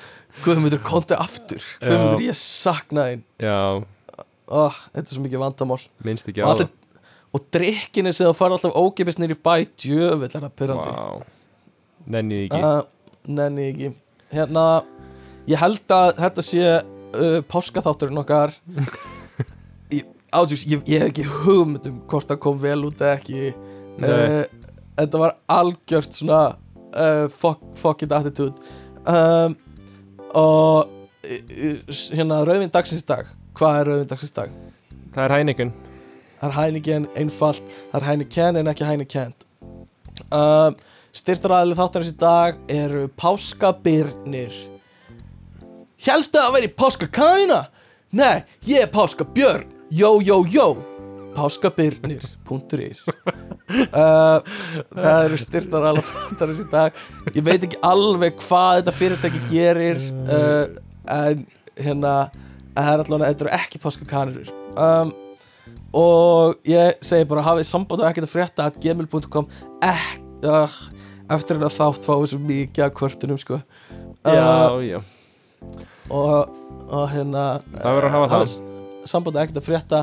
Guðmundur konti aftur. Guðmundur ég sakna Já, oh, þetta er svo mikið vandamál. Minnst ekki á allir, og drikkinni sem það fara alltaf ógipis nýr í bæ djöfull er það það pyrrandi Vá, nenni ekki. Uh, nenni ekki. Hérna, ég held að þetta sé uh, páskaþátturinn okkar. Ég, átjús, ég, ég hef ekki hugmynd um hvort það kom vel út eða ekki. Uh, þetta var algjört svona uh, fuck, fuck it attitude. Um, og hérna rauðvinn dagsins dag. Hvað er rauðvinn dagsins dag? Það er hæningin það er Heineken einfalt. Það er Heineken en ekki Heineken. Um, styrtaræðileg þáttarins í dag eru páskabirnir. Hélstu að vera í páskakanina? Nei, ég er páskabjörn. Jó, jó, jó Páskabirnir.is uh, Það eru styrtaræðileg þáttarins í dag. Ég veit ekki alveg hvað þetta fyrirtæki gerir uh, en hérna það er allavega, þetta eru ekki páskakanir um, og ég segi bara hafið samband og ekkert að frétta at gmail.com uh, eftir hérna þátt fáið svo mikið að kvörtunum sko. Uh, Já, já, og, og hérna Það verður að hafa það. samband og ekkert að frétta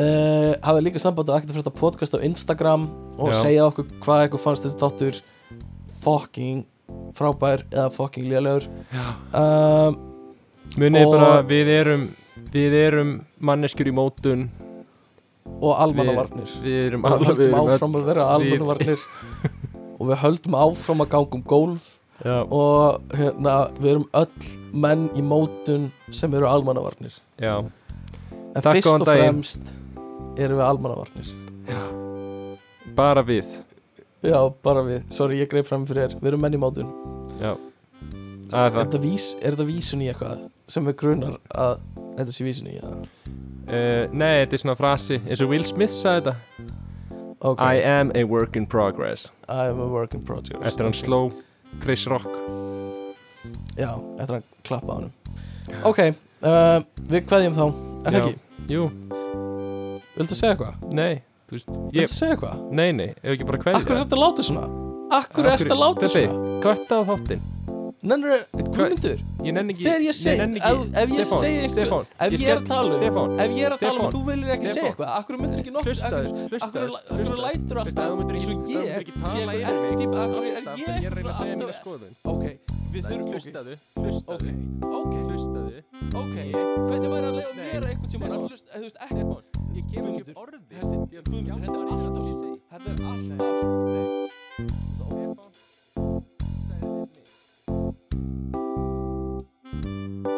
uh, hafið líka samband og ekkert að frétta podcast á Instagram og Já. segja okkur hvað eitthvað fannst þessi þáttur fucking frábær eða fucking lélegur. Um, Munið bara, við erum Við erum manneskjur í mótun. Og almannavarnir. Við erum og við við erum áfram að vera almannavarnir. Og við höldum áfram að ganga um gólf. Já, og hérna, við erum öll menn í mótun sem eru almannavarnir. Já, en Takk, fyrst og fremst erum við almannavarnir. Bara við. Já, bara við, sorry ég greið fram fyrir þér. Við erum menn í það er er þetta, vís, er þetta vísun í eitthvað sem við grunar að þetta sé vísun í uh, Nei, þetta er svona frasi. Eins og Will Smith sagði þetta. Ok, I am a work in progress. I am a work in progress. Eftir hann sló Chris Rock. Já, eftir að klappa á hann Ok, uh, við kveðjum þá. Er það ekki? Jú, Viltu segja eitthvað? nei, þú veist ég, Viltu segja eitthvað? Nei, nei, ef ekki bara kveðja Akkur er þetta að láta svona? Akkur er þetta að láta Stebbi, svona? Kvætta á þáttinn Nenni ekki Þegar ég seg, nenni ef, ég segi eitthvað Stefán, Ef ég er að tala um Ef ég er að tala um þú viljir ekki segja eitthvað Akkur myndir ekki nokkuð Akkur lætur alltaf Eins og ég sé eitthvað mig. erketýpa Akkur er ég Ég að reyna að segja mína alltaf Ok, við þurfum Hlustaðu, hlustaðu Hlustaðu ok Hvernig væri að Nei. mér einhvern tímann að Stefán. hlusta Þú veist, ekki ég kem ekki Guðmundur, upp orði Þessi- Guðmundur, þetta er alltaf Þetta er alltaf Música